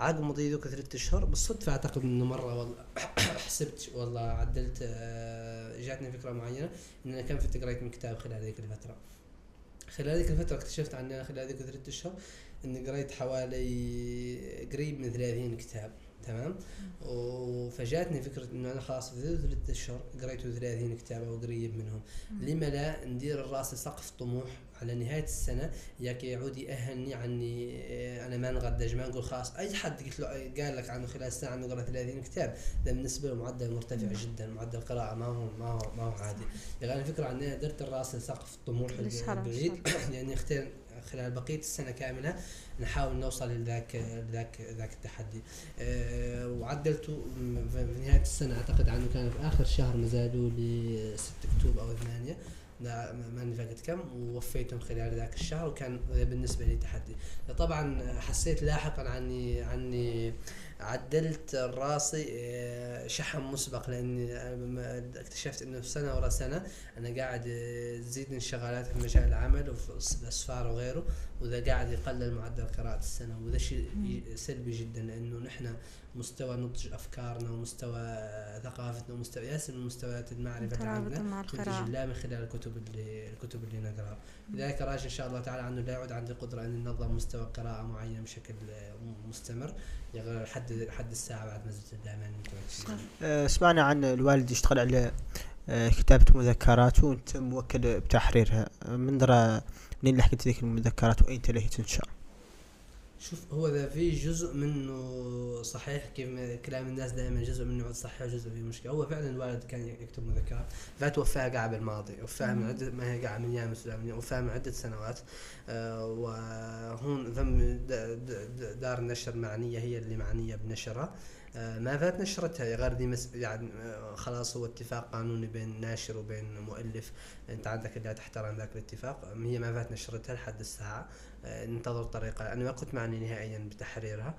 عقب مضي ذوك ثلاثة أشهر بالصدفة أعتقد إنه مرة والله حسبت والله عدلت آه جاتني فكرة معينة إن أنا كم في قريت من كتاب خلال هذيك الفترة. خلال هذيك الفترة اكتشفت عني خلال هذيك ثلاثة أشهر إني قريت حوالي قريب من 30 كتاب. تمام؟ وفجاتني فكرة إنه أنا خلاص في ثلاث أشهر قريت 30 كتاب أو قريب منهم. لما لا ندير الرأس سقف طموح على نهاية السنة ياك يعود يأهلني عني آه، أنا ما نغدج ما نقول خلاص. أي حد قلت له قال لك عنه خلال السنة عنه قرأ 30 كتاب ده بالنسبة له معدل مرتفع جدا معدل قراءة ما هو ما هو ما هو عادي. يعني الفكرة إني درت الرأس سقف الطموح البعيد يعني اختار خلال بقية السنة كاملة نحاول نوصل لذاك ذاك ذاك التحدي. أه وعدلته في نهاية السنة أعتقد عنه كان في آخر شهر نزلوا لي 6 أكتوبر أو 8 ماني فاكر كم ووفيتهم خلال ذاك الشهر وكان بالنسبة لي تحدي. طبعا حسيت لاحقا عني عني عدلت راسي آه، شحن مسبق لأني اكتشفت إنه سنة ورا سنة أنا قاعد تزيد آه، انشغالات في مجال العمل وفي الأسفار وغيره وذا قاعد يقلل معدل قراءة السنة وذا شيء سلبي جدا لأنه نحن مستوى نضج أفكارنا ومستوى ثقافتنا ومستوى ياسر من مستويات المعرفة اللي عندنا تنتج لا من خلال الكتب اللي الكتب اللي نقرأها. لذلك راجع إن شاء الله تعالى عنه لا يعود عندي قدرة أن ننظم مستوى قراءة معين بشكل مستمر. لحد لحد الساعة بعد ما زلت دائما أه، سمعنا عن الوالد يشتغل على أه، كتابة مذكرات وأنت موكل بتحريرها. من درى منين لحقت ذيك المذكرات؟ وأين تلهي تنشر شوف هو ذا في جزء منه صحيح كيف كلام الناس دائما جزء منه صحيح وجزء فيه مشكلة. هو فعلا الوالد كان يكتب مذكرات فتوفاها قاعد بالماضي وفاها من عدة ما هي قاعد من السودان وفاها من عدة سنوات. آه وهون ذم دار النشر معنية هي اللي معنية بنشرها آه، ما فات نشرتها غير دي مس يعني آه، خلاص هو اتفاق قانوني بين ناشر وبين مؤلف. أنت عندك اللي تحترم ذاك الاتفاق. هي ما فات نشرتها لحد الساعة. ننتظر طريقة. أنا ما كنت معني نهائيا بتحريرها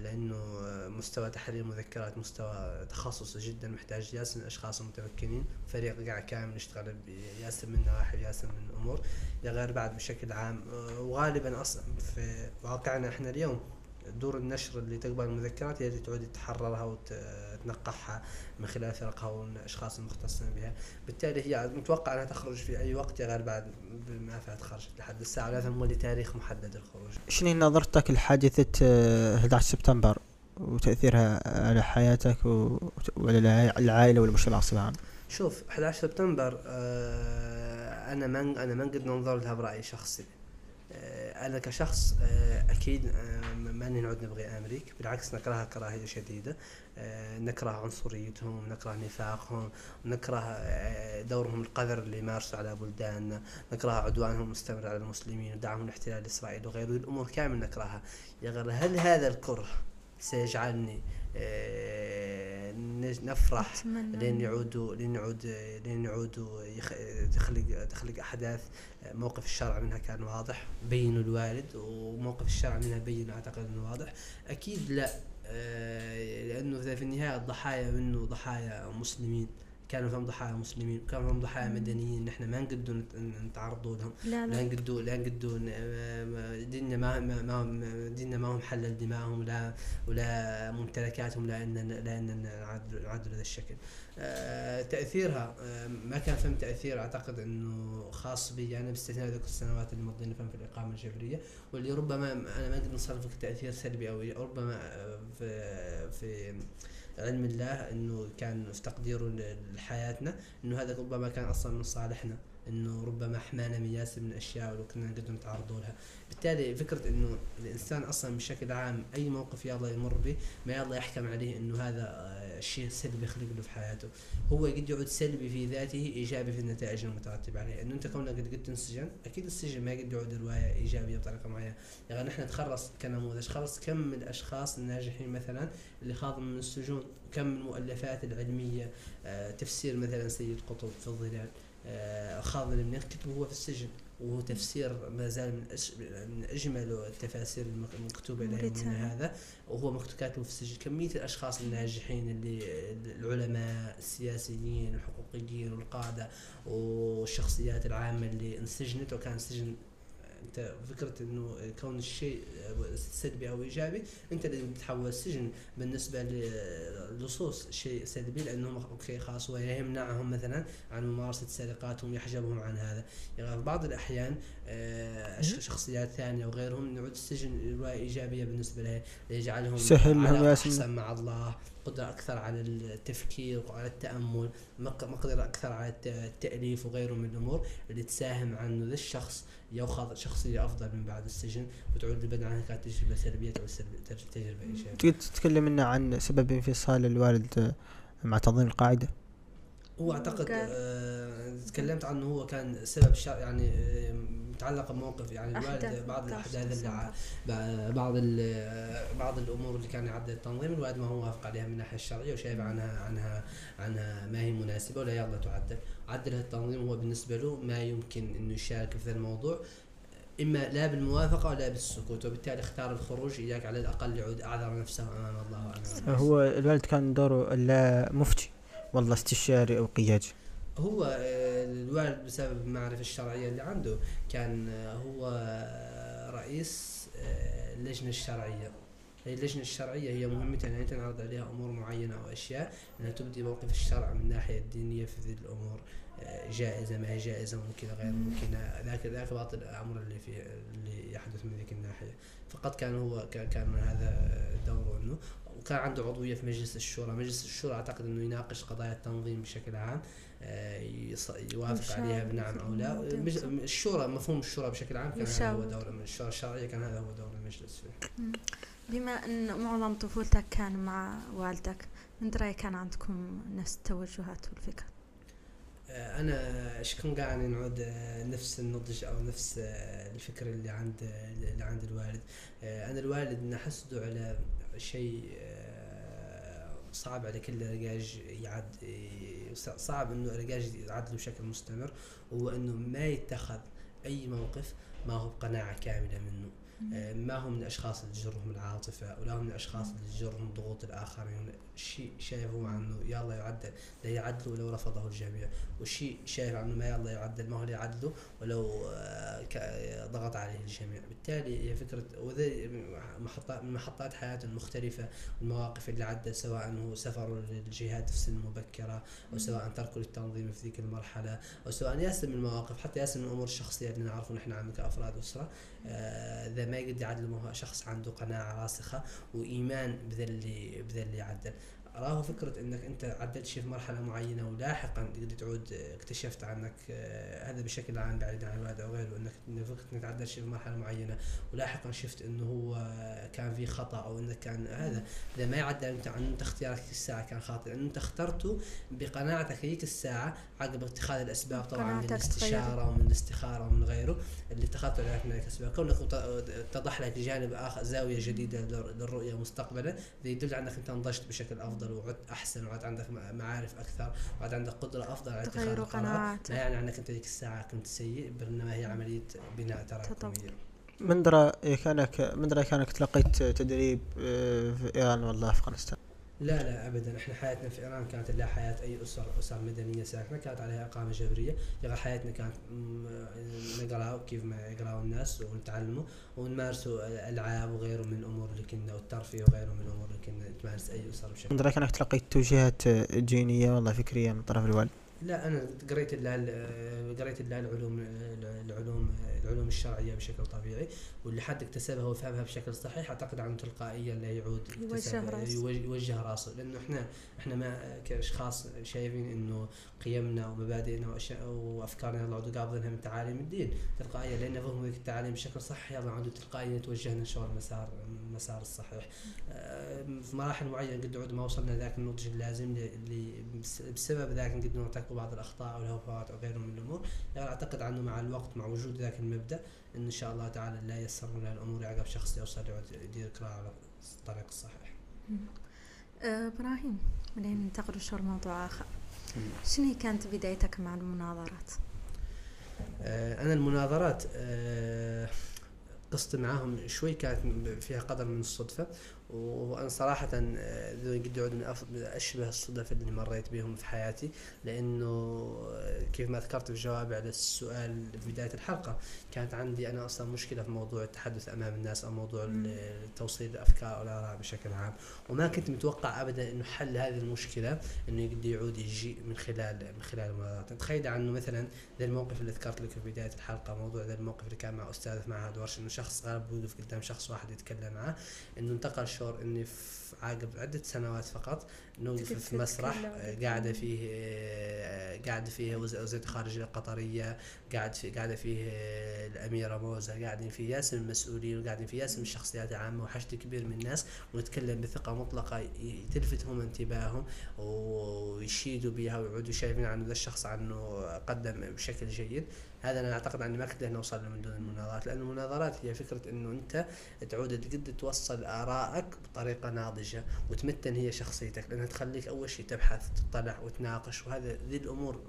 لأنه مستوى تحرير مذكرات مستوى تخصصي جدا محتاج. ياسر من الأشخاص المتمكنين فريق قاعد كامل يشتغل بياسر من نواحي ياسر من أمور غير بعد بشكل عام. وغالبا أصلا في واقعنا إحنا اليوم. دور النشر اللي تقبل المذكرات هي اللي تعود تحررها وتنقحها من خلال فرقها والأشخاص المختصين بها. بالتالي هي متوقع أنها تخرج في أي وقت غير بعد ما فات خرجت لحد الساعة لازم مولي تاريخ محدد الخروج. شنو نظرتك لحادثة 11 آه، سبتمبر وتأثيرها على حياتك وعلى العائلة والمجتمع بصفة عامة؟ شوف 11 سبتمبر آه أنا من أنا ما نقدر ننظر لها برايي شخصي. أنا كشخص آه أكيد آه ما نعود نبغي أمريكا بالعكس نكرهها كراهية شديدة. آه نكره عنصريتهم نكره نفاقهم نكره آه دورهم القذر اللي يمارسوا على بلداننا نكره عدوانهم المستمر على المسلمين ودعمهم لاحتلال إسرائيل وغيره. الأمور كامل نكرهها يا غير هل هذا الكره سيجعلني آه نفرح لين يعودوا لين يعود لين يعودوا تخلق تخلق أحداث. موقف الشرع منها كان واضح بينوا الوالد وموقف الشرع منها بين أعتقد إنه واضح. أكيد لا آه، لأنه في النهاية الضحايا منه ضحايا مسلمين. كانوا فيهم ضحايا مسلمين وكانوا فيهم ضحايا مدنيين. نحن ما نقدوا نتعرضوا لهم. لا لا. نقدوا لا نقدوا ديننا ما ما ديننا ما هم حلل دمائهم ولا ولا ممتلكاتهم لأن لأن نعدل هذا الشكل. آه تأثيرها آه ما كان فهم تأثير. أعتقد إنه خاص بي. أنا يعني باستثناء ذيك السنوات اللي مضينا فهم في الإقامة الجبرية واللي ربما أنا ما أقدر نصرف تأثير سلبي أو ربما في في علم الله إنه كان في تقديره لحياتنا إنه هذا ربما كان أصلا من صالحنا. إنه ربما حمانا ياسر من الاشياء ولو كنا نقدر نتعرضوا لها. بالتالي فكرة إنه الإنسان أصلا بشكل عام أي موقف يلا يمر به ما يلا يحكم عليه إنه هذا شيء سلبي يخلق له في حياته. هو قد يعود سلبي في ذاته إيجابي في النتائج المترتبة عليه. انه أنت كونك قد قد تنسجن أكيد السجن ما قد يعود روايه إيجابية بطريقة معينة. يعني نحن نتخرص كنموذج خلص كم من الأشخاص الناجحين مثلا اللي خاضوا من السجون كم من المؤلفات العلمية آه تفسير مثلا سيد قطب في الظلال. آه خاض من كتبه هو في السجن وهو تفسير ما زال من, من أجمل التفاسير المكتوبة له من هذا. وهو مكتوب كاتبه في السجن. كمية الأشخاص الناجحين اللي العلماء السياسيين الحقوقيين والقادة والشخصيات العامة اللي انسجنت وكان سجن انت فكرة انه كون الشيء سلبي أو ايجابي انت اللي بتحول السجن بالنسبة للصوص شيء سلبي لأنهم okay خلاص هو يمنعهم مثلا عن ممارسة سرقاتهم يحجبهم عن هذا. يعني في بعض الأحيان آه شخصيات ثانية وغيرهم يعود السجن روايه إيجابية بالنسبة له ليجعلهم سهل أحسن مع الله. قدرة أكثر على التفكير وعلى التأمل مقدرة أكثر على التأليف وغيره من الأمور اللي تساهم عن ذا الشخص ياخذ شخصية أفضل من بعد السجن وتعود البدن عنها كانت تجربة سلبية أو تجربة إيجابية. تقدر تتكلم عن سبب انفصال الوالد مع تنظيم القاعدة؟ هو أعتقد آه تكلمت عنه هو كان سبب يعني آه متعلقه بموقف يعني الوالد بعض الأحداث اللي بعض بعض الأمور اللي كان يعدل التنظيم الوالد ما هو موافق عليها من الناحية الشرعية وشايف عنها عنها عنها ما هي مناسبة ولا يلا تعدل. عدل التنظيم هو بالنسبة له ما يمكن إنه يشارك في الموضوع إما لا بالموافقة ولا بالسكوت وبالتالي اختار الخروج إياك على الأقل يعود أعذر نفسه أمام الله وأمام هو الوالد كان دوره لا مفتي. والله استشاري أو قيادي. هو آه، الوالد بسبب المعرفة الشرعية اللي عنده كان آه، هو آه، رئيس اللجنة الشرعية. اللجنة الشرعية هي مهمتها أنها تنعرض عليها أمور معينة أو أشياء أنها تبدي موقف الشرع من الناحية الدينية في ذي الأمور جائزة ما هي جائزة ممكنة غير ممكنة ذاك ذاك بعض الأمر اللي في اللي يحدث من ذيك الناحية. فقط كان هو كان هذا دوره أنه. وكان عنده عضوية في مجلس الشورى. مجلس الشورى أعتقد أنه يناقش قضايا التنظيم بشكل عام آه، يوافق عليها بنعم أو لا. الشورى مفهوم الشورى بشكل عام كان هذا هو دور الشورى الشرعية كان هذا هو دور المجلس. فيه. بما إن معظم طفولتك كان مع والدك من رأيك كان عندكم نفس التوجهات والفكر؟ آه، أنا شكون قاعد نعود آه، نفس النضج أو نفس الفكر اللي عند اللي عند الوالد. أنا الوالد نحسده على شيء صعب على كل رجاج يعد صعب إنه الرجاج يعدله بشكل مستمر هو إنه ما يتخذ أي موقف ما هو بقناعة كاملة منه. آه، ما هم من الأشخاص اللي تجرهم العاطفة ولا هم من الأشخاص اللي تجرهم ضغوط الآخرين. شيء شايفه عنه يلا يعدل لا يعدله ولو رفضه الجميع. وشيء شايف عنه ما يلا يعدل ما هو يعدله ولو آه، ضغط عليه الجميع. بالتالي هي فكرة وذي محطات من محطات حياته المختلفة والمواقف اللي عدى سواء هو سفره للجهاد في سن مبكرة أو سواء تركه للتنظيم في ذيك المرحلة أو سواء ياسر من المواقف حتى ياسر من الأمور الشخصية اللي نعرفه نحن عنه كأفراد أسرة. إذا ما يقدر يعدل شخص عنده قناعة راسخة وإيمان بذا بذا اللي عدل راه فكرة إنك أنت عدلت شيء في مرحلة معينة ولاحقا تقدر تعود اكتشفت عنك آه، هذا بشكل عام بعيد عن الوالد أو غيره إنك فكرة إنك عدلت شيء في مرحلة معينة ولاحقا شفت إنه هو كان في خطأ أو انك كان هذا. إذا ما يعدل انت عن إنت اختيارك في الساعة كان خاطئ. أنت اخترته بقناعتك هيك الساعة عقب اتخاذ الأسباب طبعا من الاستشارة ومن الاستخارة ومن غيره اللي اتخذته لك من الأسباب. كونك اتضح لك جانب آخر زاوية جديدة للرؤية مستقبلا يدل على إنك أنت نضجت بشكل أفضل. أفضل وعدت أحسن وعدت عندك معارف أكثر وعد عندك قدرة أفضل على اتخاذ قرارات ما يعني انك أنت ذيك الساعة كنت سيء بينما هي عملية بناء تراكميه من درى كانك من درى كانك تلقيت تدريب آه، في إيران ولا أفغانستان؟ لا لا ابدا إحنا حياتنا في إيران كانت لا حياة أي أسر أسر مدنية ساكنة كانت عليها إقامة جبرية يعني حياتنا كانت نقرا كيف ما يقراوا الناس ونتعلموا ونمارسوا العاب وغيره من الأمور اللي كنا والترفيه وغيره من الأمور اللي كنا تمارس أي أسر بشكل. من انك تلقيت توجيهات دينيه والله فكرية من طرف الوالد. لا أنا قريت قريت الله العلوم العلوم العلوم الشرعية بشكل طبيعي واللي حد اكتسبها وفهمها بشكل صحيح أعتقد عنه تلقائيا لا يعود يوجه راسه. يوجه راسه. لأنه إحنا إحنا ما كأشخاص شايفين إنه قيمنا ومبادئنا وأفكارنا الله قابضينها من تعاليم الدين تلقائيا لأن فهم التعاليم بشكل صحيح يلا عنده تلقائيا توجهنا شو المسار المسار الصحيح. آه، في مراحل معينة قد عود ما وصلنا ذاك النضج اللازم اللي بسبب ذاك قد نرتكب بعض الأخطاء أو الهفوات أو غيره من الأمور. يعني أعتقد عنه مع الوقت مع وجود ذاك المبدأ إن شاء الله تعالى لا يسر لنا الأمور عقب شخص يوصل يدير قراءه على الطريق الصحيح. آه، إبراهيم بعدين ننتقل لشور موضوع آخر. شنو كانت بدايتك مع المناظرات؟ آه، أنا المناظرات آه، قصتي معاهم شوي كانت فيها قدر من الصدفة وأنا صراحة قد يعود من أشبه الصدف اللي مريت بهم في حياتي لأنه كيف ما ذكرت في جوابي على السؤال في بداية الحلقة كانت عندي أنا أصلا مشكلة في موضوع التحدث أمام الناس أو موضوع توصيل الأفكار أو الآراء بشكل عام. وما كنت متوقع ابدا إنه حل هذه المشكلة إنه يقدر يعود يجي من خلال من خلال المناظرات تخيل عنه مثلا ذا الموقف اللي ذكرت لك في بداية الحلقة موضوع ذا الموقف اللي كان مع أستاذ في معهد ورش إنه شخص غالب يوقف قدام شخص واحد يتكلم معه إنه انتقل شعور إني في عقب عدة سنوات فقط نوقف في مسرح قاعدة فيه قاعدة فيه وزيرة الخارجية القطرية قاعد في قاعدة فيه الأميرة موزة قاعدين فيه ياسم المسؤولين وقاعدين فيه ياسم الشخصيات العامة وحشد كبير من الناس ونتكلم بثقة مطلقة تلفتهم انتباههم ويشيدوا بها ويعودوا شايفين عن ذا الشخص عنه قدم بشكل جيد. هذا أنا أعتقد اني ما كنت نوصل له من دون المناظرات لأن المناظرات هي فكرة إنه أنت تعود تقد توصل آرائك بطريقة ناضجة وتمتن هي شخصيتك لأنها تخليك أول شيء تبحث تطلع وتناقش وهذا ذي الأمور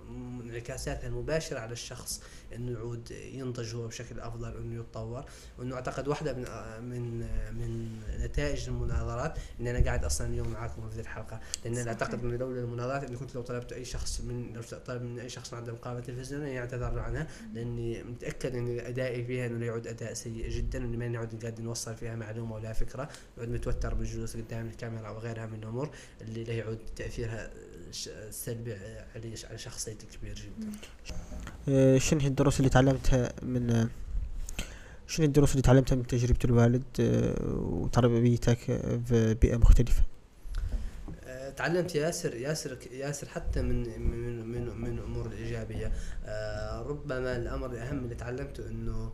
انعكاساتها المباشرة على الشخص إنه يعود ينضج هو بشكل أفضل انه يتطور. وإنه أعتقد واحدة من من من نتائج المناظرات ان أنا قاعد أصلا اليوم معاكم في هذه الحلقة لأن أنا أعتقد إنه لولا المناظرات إني كنت لو طلبت أي شخص من لو طلب من أي شخص عنده مقابلة تلفزيونية يعتذر عنها. لأني متأكد إن أدائي فيها إنه يعود أداء سيء جدا وإني ما نعود قاعد نوصل فيها معلومة ولا فكرة يعود متوتر بالجلوس قدام الكاميرا وغيرها من الأمور اللي لا يعود تأثيرها سلبي علي على شخصيتي كبير جدا. آه، شنو هي الدروس اللي تعلمتها من شنو الدروس اللي تعلمتها من تجربة الوالد آه، وتربيتك في بيئة مختلفة؟ تعلمت ياسر ياسر ياسر حتى من من من, من الأمور الإيجابية. آه ربما الأمر الأهم اللي تعلمته إنه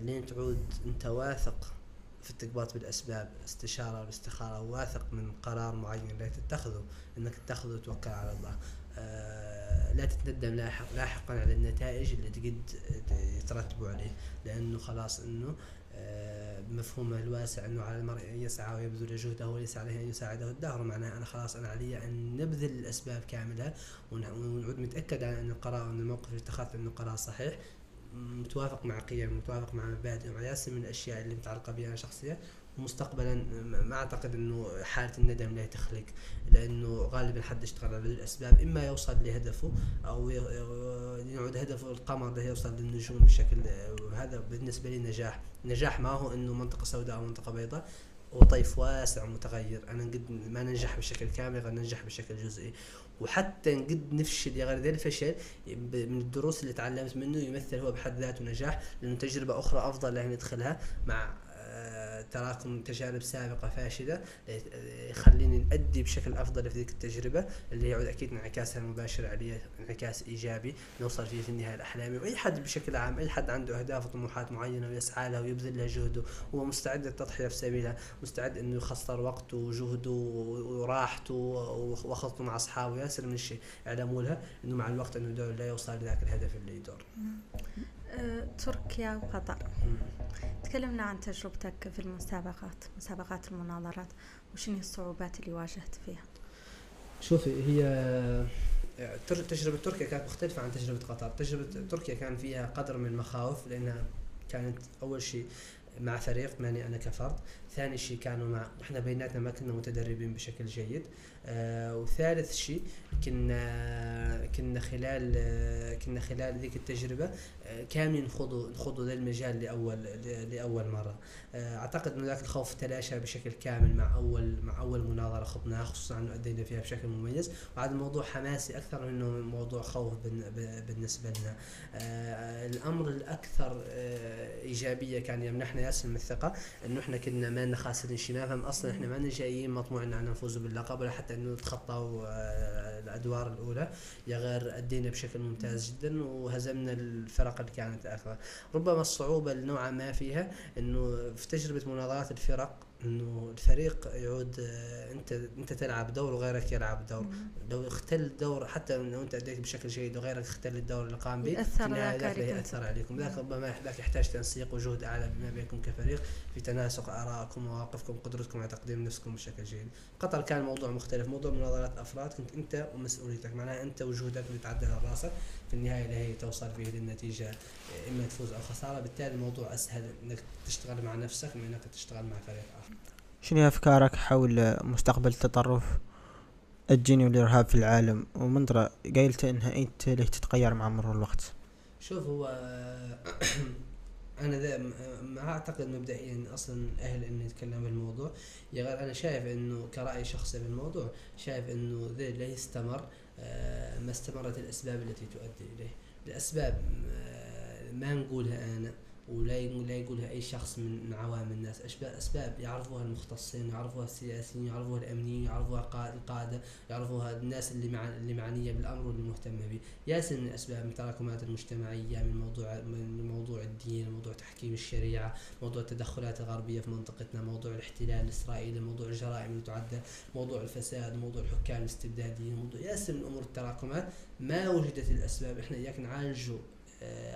لين تعود أنت واثق في التقباط بالأسباب استشاره والاستخارة واثق من قرار معين لا تتخذه إنك تتخذه وتوكل على الله. آه لا تتندم لاحق لاحقا على النتائج اللي تقد يترتبوا عليه لأنه خلاص إنه آه بمفهومه الواسع أنه على المرء أن يسعى ويبذل جهده وليس عليه أن يساعده الدهر. معناها أنا خلاص أنا علي أن نبذل الأسباب كاملة ونعود متأكد على أن القرار أن الموقف اللي اتخذته أنه قرار صحيح. متوافق مع قيم متوافق مع مبادئ مع ياسر من الأشياء اللي متعلقة بي أنا شخصيا. ومستقبلا ما أعتقد إنه حالة الندم لا تخلق لأنه غالبا حد اشتغل على الأسباب إما يوصل لهدفه أو يعود هدفه القمر ده يوصل للنجوم بشكل هذا بالنسبة لي نجاح. نجاح ما هو إنه منطقة سوداء أو منطقة بيضاء وطيف واسع ومتغير. أنا قد ما ننجح بشكل كامل غير ننجح بشكل جزئي. وحتى قد نفشل غير ذا الفشل من الدروس اللي تعلمت منه يمثل هو بحد ذاته نجاح لأنه تجربة أخرى أفضل لأن ندخلها مع تراكم تجارب سابقة فاشلة يخليني نأدي بشكل أفضل في ذيك التجربة اللي يعود أكيد انعكاسها المباشر علي انعكاس إيجابي نوصل فيه في النهاية لاحلامي وأي حد بشكل عام أي حد عنده أهداف وطموحات معينة ويسعى لها ويبذل لها جهده هو مستعد للتضحية في سبيلها مستعد إنه يخسر وقته وجهده وراحته وخطته مع أصحابه ياسر من الشيء. اعلموا لها إنه مع الوقت إنه دور لا يوصل لذاك الهدف اللي يدور. تركيا وقطر. تكلمنا عن تجربتك في المسابقات مسابقات المناظرات وشنو الصعوبات اللي واجهت فيها؟ شوفي هي تجربة تركيا كانت مختلفة عن تجربة قطر. تجربة تركيا كان فيها قدر من المخاوف لأنها كانت أول شيء مع فريق ماني أنا كفرد. ثاني شيء كانوا مع إحنا بيناتنا ما كنا متدربين بشكل جيد. آه وثالث شيء كنا كنا خلال آه كنا خلال ذيك التجربة آه كاملين نخوضوا نخوضوا ذا المجال لاول لأول مرة. آه أعتقد إنه ذاك الخوف تلاشى بشكل كامل مع اول مع أول مناظرة خضناها خصوصا انه أدينا فيها بشكل مميز. وهذا الموضوع حماسي أكثر منه موضوع خوف بالنسبة لنا. آه الأمر الأكثر آه إيجابية كان يمنحنا ياسر من الثقة إنه إحنا كنا ما لنا خاسرين شيء فهم أصلا إحنا ما جايين مطموع ان نفوز باللقب ولا حتى إنه نتخطى آه، الأدوار الأولى. يا غير أدينا بشكل ممتاز جدا وهزمنا الفرق اللي كانت أخرى ربما الصعوبة نوعا ما فيها إنه في تجربة مناظرات الفرق إنه الفريق يعود آه، أنت أنت تلعب دور وغيرك يلعب دور. لو اختل دور حتى لو أنت أديت بشكل جيد وغيرك اختل الدور اللي قام به يأثر ذاك يأثر عليكم. ذاك ربما ذاك يحتاج تنسيق وجهد أعلى بما بينكم كفريق في تناسق آرائكم مواقفكم قدرتكم على تقديم نفسكم بشكل جيد. قطر كان موضوع مختلف موضوع مناظرات أفراد. كنت أنت ومسؤوليتك معناها أنت وجهودك اللي تعدل على راسك في النهاية اللي هي توصل فيه للنتيجة إما تفوز أو خسارة. بالتالي الموضوع أسهل إنك تشتغل مع نفسك من إنك تشتغل مع فريق آخر. شنو أفكارك حول مستقبل التطرف الجيني والإرهاب في العالم؟ ومنظرة قايلت إنها أنت ليه تتغير مع مرور الوقت؟ شوف هو أنا ذا ما أعتقد مبدئيا أصلا أهل اني اتكلم بالموضوع يا غير أنا شايف إنه كرأي شخصي بالموضوع شايف إنه ذا لا يستمر آه، ما استمرت الأسباب التي تؤدي إليه. الأسباب آه، ما نقولها أنا. ولا لا يقولها أي شخص من عوام الناس. أسباب يعرفوها المختصين يعرفوها السياسيين يعرفوها الأمنيين يعرفوها القادة يعرفوها الناس اللي مع اللي معنيه بالأمر واللي مهتمه به. ياسر من الاسباب من التراكمات المجتمعية من موضوع من موضوع الدين موضوع تحكيم الشريعة موضوع التدخلات الغربية في منطقتنا موضوع الاحتلال الإسرائيلي موضوع الجرائم اللي تعدى موضوع الفساد موضوع الحكام الاستبداديين موضوع ياسر من أمور التراكمات ما وجدت الأسباب. إحنا إياك نعالجه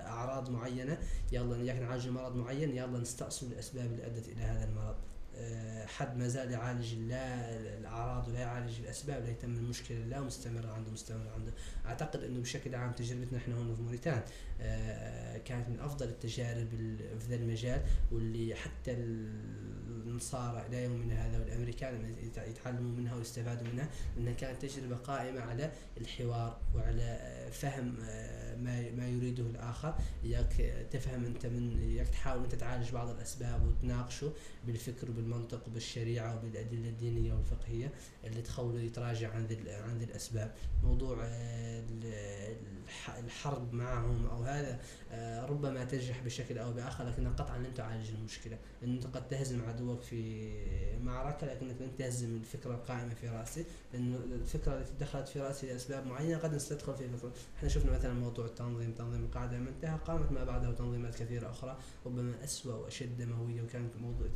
أعراض معينة. يلا اياك نعالج مرض معين يلا نستأصل الأسباب اللي أدت إلى هذا المرض. آه، حد ما زال يعالج لا الأعراض ولا يعالج الأسباب لا يتم المشكلة لا مستمر عنده مستمر عنده. أعتقد إنه بشكل عام تجربتنا إحنا هون في موريتان آه، كانت من أفضل التجارب في ذا المجال واللي حتى النصارى إلى يومنا هذا والأمريكان يتعلموا منها ويستفادوا منها لانها كانت تجربة قائمة على الحوار وعلى فهم ما ما يريده الآخر. إياك تفهم أنت من إياك تحاول أنت تعالج بعض الأسباب وتناقشه بالفكر وبالمنطق وبالشريعة وبالأدلة الدينية والفقهية اللي تخوله يتراجع عن ذي عن ذي الأسباب. موضوع آه، الحرب معهم أو هذا آه، ربما تنجح بشكل أو بآخر لكن قطعا لن تعالج المشكلة. أنت قد تهزم عدوك في معركة لكنك لن تهزم الفكرة القائمة في رأسي لأنه الفكرة التي دخلت في رأسي لأسباب معينة قد نستدخل في فكرة. إحنا شفنا مثلا موضوع التنظيم تنظيم القاعدة لما انتهى قامت ما بعده تنظيمات كثيرة أخرى ربما اسوء وأشد دمويه وكانت موضوع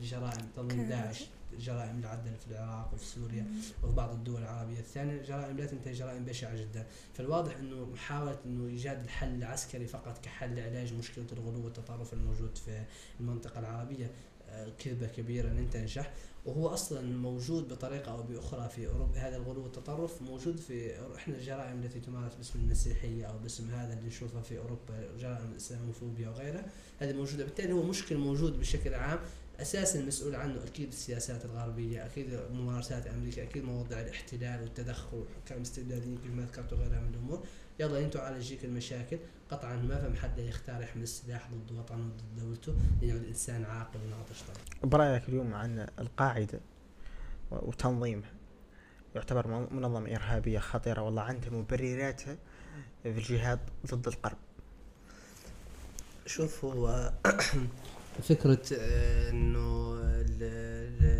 الجرائم تنظيم داعش. الجرائم اللي عدل في العراق وفي سوريا وفي بعض الدول العربية. الثانية جرائم لا تنتهي جرائم بشعة جدا. فالواضح إنه محاولة إنه إيجاد الحل العسكري فقط كحل لعلاج مشكلة الغلو والتطرف الموجود في المنطقة العربية آه، كذبة كبيرة لن تنجح وهو أصلا موجود بطريقة أو بأخرى في أوروبا. هذا الغلو والتطرف موجود في إحنا الجرائم التي تمارس باسم المسيحية أو باسم هذا اللي نشوفها في أوروبا جرائم الإسلاموفوبيا وغيرها. هذه موجودة. بالتالي هو مشكل موجود بشكل عام أساسا المسؤول عنه أكيد السياسات الغربية أكيد ممارسات أمريكا أكيد مواضيع الاحتلال والتدخل والحكام الاستبداديين كما ذكرت وغيرها من الأمور. يلا أنتوا عالجيك المشاكل. قطعا ما فهم حدا يختار يحمل السلاح ضد وطنه وضد دولته. لأنه الإنسان عاقل وناضج. طيب. برأيك اليوم عن القاعدة وتنظيمها يعتبر منظمة إرهابية خطيرة. والله عندها مبرراتها في الجهاد ضد القرب. شوف هو فكرة آه، إنه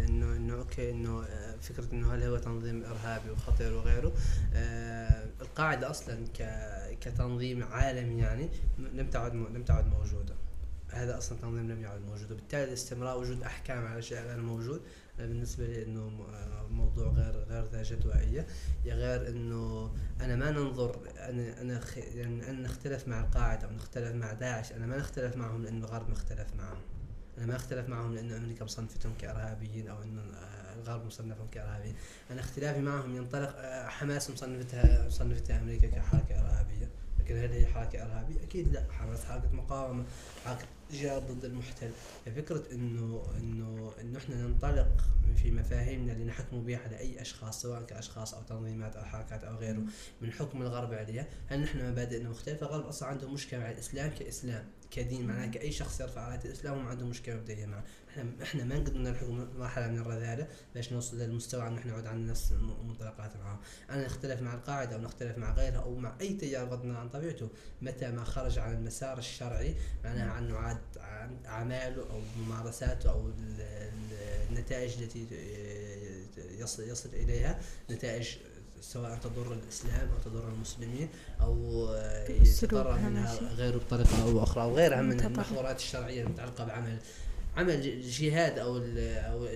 إنه إنه أوكي إنه آه، فكرة إنه هل هو تنظيم إرهابي وخطير وغيره. آه، القاعدة أصلا كتنظيم عالمي يعني لم تعد لم تعد موجودة. هذا أصلا تنظيم لم يعد موجود وبالتالي استمرار وجود أحكام على اشياء غير موجود بالنسبة لي إنه موضوع غير غير ذا جدوائيه يا غير إنه أنا ما ننظر أنا أنا يعني ان نختلف مع القاعدة أو نختلف مع داعش أنا ما نختلف معهم لأنه الغرب مختلف معهم. أنا ما اختلف معهم لأنه أمريكا مصنفتهم كإرهابيين أو إنه الغرب مصنفهم كإرهابيين. أنا اختلافي معهم ينطلق حماس مصنفتها مصنفتها أمريكا كحركة إرهابية. لكن هل هي حركة إرهابية؟ أكيد لا. حماس حركة مقاومة حركة جهاد ضد المحتل. ففكرة إنه إنه إنه إحنا ننطلق في مفاهيمنا اللي نحكم بها على أي أشخاص سواء كأشخاص أو تنظيمات أو حركات أو غيره من حكم الغرب عليها. هل نحن مبادئنا مختلفة؟ الغرب أصلا عنده مشكلة مع الإسلام كإسلام كدين. معناه كأي شخص يرفع رايه الإسلام هم عنده مشكلة مبدئية معه. إحنا إحنا ما نقدر نلحق مرحلة من الرذالة باش نوصل للمستوى إن إحنا نعود عن نفس المنطلقات معهم أنا نختلف مع القاعدة أو نختلف مع غيرها أو مع أي تيار بغض النظر عن طبيعته. متى ما خرج عن المسار الشرعي معناها عنه عاد عن أعماله أو ممارساته أو النتائج التي يصل يصل إليها. نتائج سواء تضر الإسلام أو تضر المسلمين أو يتضرر منها غيره بطريقة أو أخرى أو غيرها من المحظورات الشرعية المتعلقة بعمل عمل الجهاد أو أو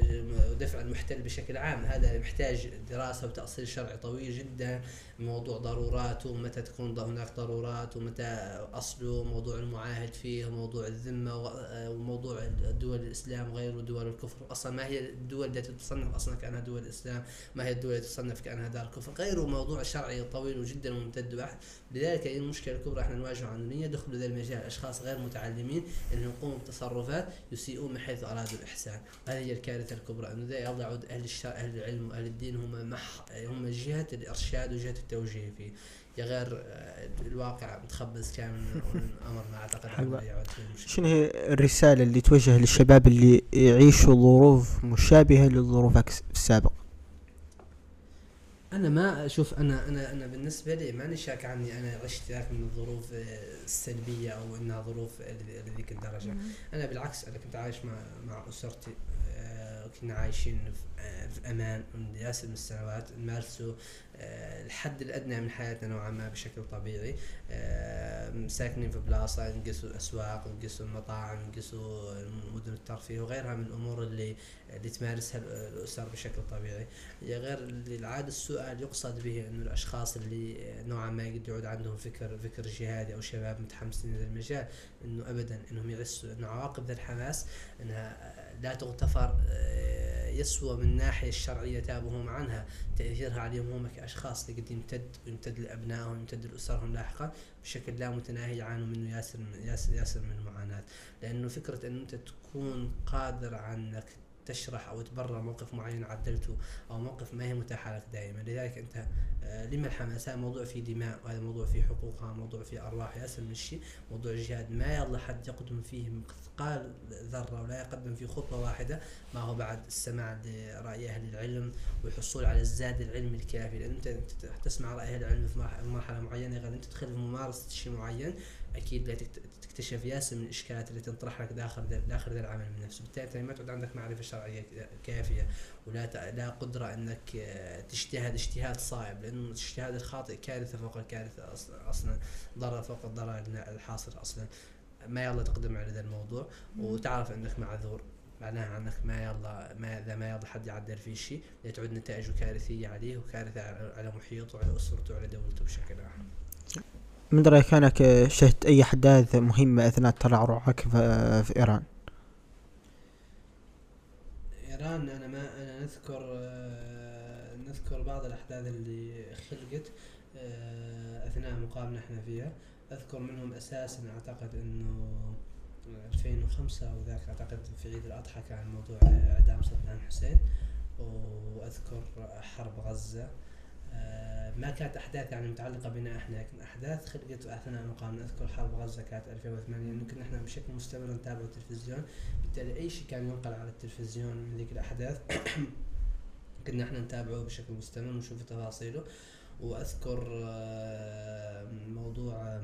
دفع المحتل بشكل عام. هذا يحتاج دراسة وتأصيل شرعي طويل جدا. موضوع ضروراته متى تكون هناك ضرورات ومتى أصله موضوع المعاهد فيه موضوع الذمة وموضوع دول الإسلام وغيره دول الكفر. أصلا ما هي الدول التي تصنف أصلا كأنها دول الإسلام ما هي الدول التي تصنف كأنها دار كفر غيره موضوع شرعي طويل جدا وممتد بحث لذلك هي المشكلة الكبرى إحنا نواجهها عن يدخلوا ذا المجال أشخاص غير متعلمين. إنهم يقوموا بتصرفات يسيئون من حيث أرادوا الإحسان. هذه هي الكارثة الكبرى إنه ذا يضعوا أهل الشرع أهل العلم وأهل الدين هم مح هم جهة الإرشاد وجهة التوجيه فيه. يا غير آه، الواقع متخبز كامل الامر ما أعتقد شنو هي الرسالة اللي توجه للشباب اللي يعيشوا ظروف مشابهة لظروفك السابقة؟ أنا ما أشوف أنا أنا أنا بالنسبة لي ماني شاك عني أنا عشت ذاك من الظروف السلبية أو إنها ظروف لذيك الدرجة. أنا بالعكس أنا كنت عايش مع مع أسرتي آه، كنا عايشين في أمان من ياسر من السنوات نمارسوا آه، الحد الأدنى من حياتنا نوعا ما بشكل طبيعي. آه، ساكنين في بلاصة نقسوا أسواق نقسوا المطاعم نقسوا مدن الترفيه وغيرها من الأمور اللي اللي تمارسها الأسر بشكل طبيعي. غير العادة السؤال يقصد به إنه الأشخاص اللي نوعا ما يقد يعود عندهم فكر فكر جهادي أو شباب متحمسين لهذا المجال إنه ابدا إنهم يحسوا إنه عواقب ذا الحماس إنها لا تغتفر آه، يسوى من الناحيه الشرعية تابهم عنها. تأثيرها عليهم هم كأشخاص قد يمتد يمتد لأبنائهم يمتد لأسرهم لاحقا بشكل لا متناهي يعانوا منه ياسر من ياسر, ياسر من المعاناه لأنه فكرة إن أنت تكون قادر على أنك تشرح أو تبرر موقف معين عدلته أو موقف ما هي متاحة لك دائما. لذلك أنت آه، لما الحماسة؟ موضوع فيه دماء وهذا موضوع فيه حقوقها موضوع فيه أرواح ياسر من الشيء موضوع الجهاد ما يلا حد يقدم فيه مثقال ذرة ولا يقدم فيه خطوه واحدة. ما هو بعد؟ السماع لرأي أهل العلم والحصول على الزاد العلمي الكافي. لأن أنت تسمع رأي أهل العلم في مرحلة معينة غير أنت تدخل في ممارسة شيء معين أكيد لا تكتشف ياسر من الإشكالات اللي تنطرح لك داخل داخل العمل من نفسه. بالتالي ما تعود عندك معرفة شرعية كافية ولا لا قدرة أنك آه، تجتهد اجتهاد صائب. لأنه الاجتهاد الخاطئ كارثة فوق الكارثة أصلا ضرر فوق الضرر الحاصل أصلا. ما يلا تقدم على ذا الموضوع وتعرف إنك معذور معناها عنك ما يلا ما إذا ما يلا حد يعدل في شيء تعود نتائجه كارثيه عليه وكارثة على محيطه وعلى أسرته وعلى دولته بشكل عام. من رأيك أنك شهدت أي أحداث مهمة أثناء ترعرعك في إيران؟ إيران أنا ما أنا نذكر آه، نذكر بعض الأحداث اللي خلقت آه، أثناء مقامنا إحنا فيها أذكر منهم أساسا أعتقد إنه 2005 أو ذاك أعتقد في عيد الأضحى كان موضوع إعدام صدام حسين. وأذكر حرب غزة. آه، ما كانت أحداث يعني متعلقة بنا إحنا لكن أحداث خلقت أثناء مقام. أذكر حرب غزة كانت 2008 إنه كنا إحنا بشكل مستمر نتابع التلفزيون. بالتالي أي شيء كان ينقل على التلفزيون من ذيك الأحداث كنا إحنا نتابعه بشكل مستمر ونشوف تفاصيله. وأذكر آه، موضوع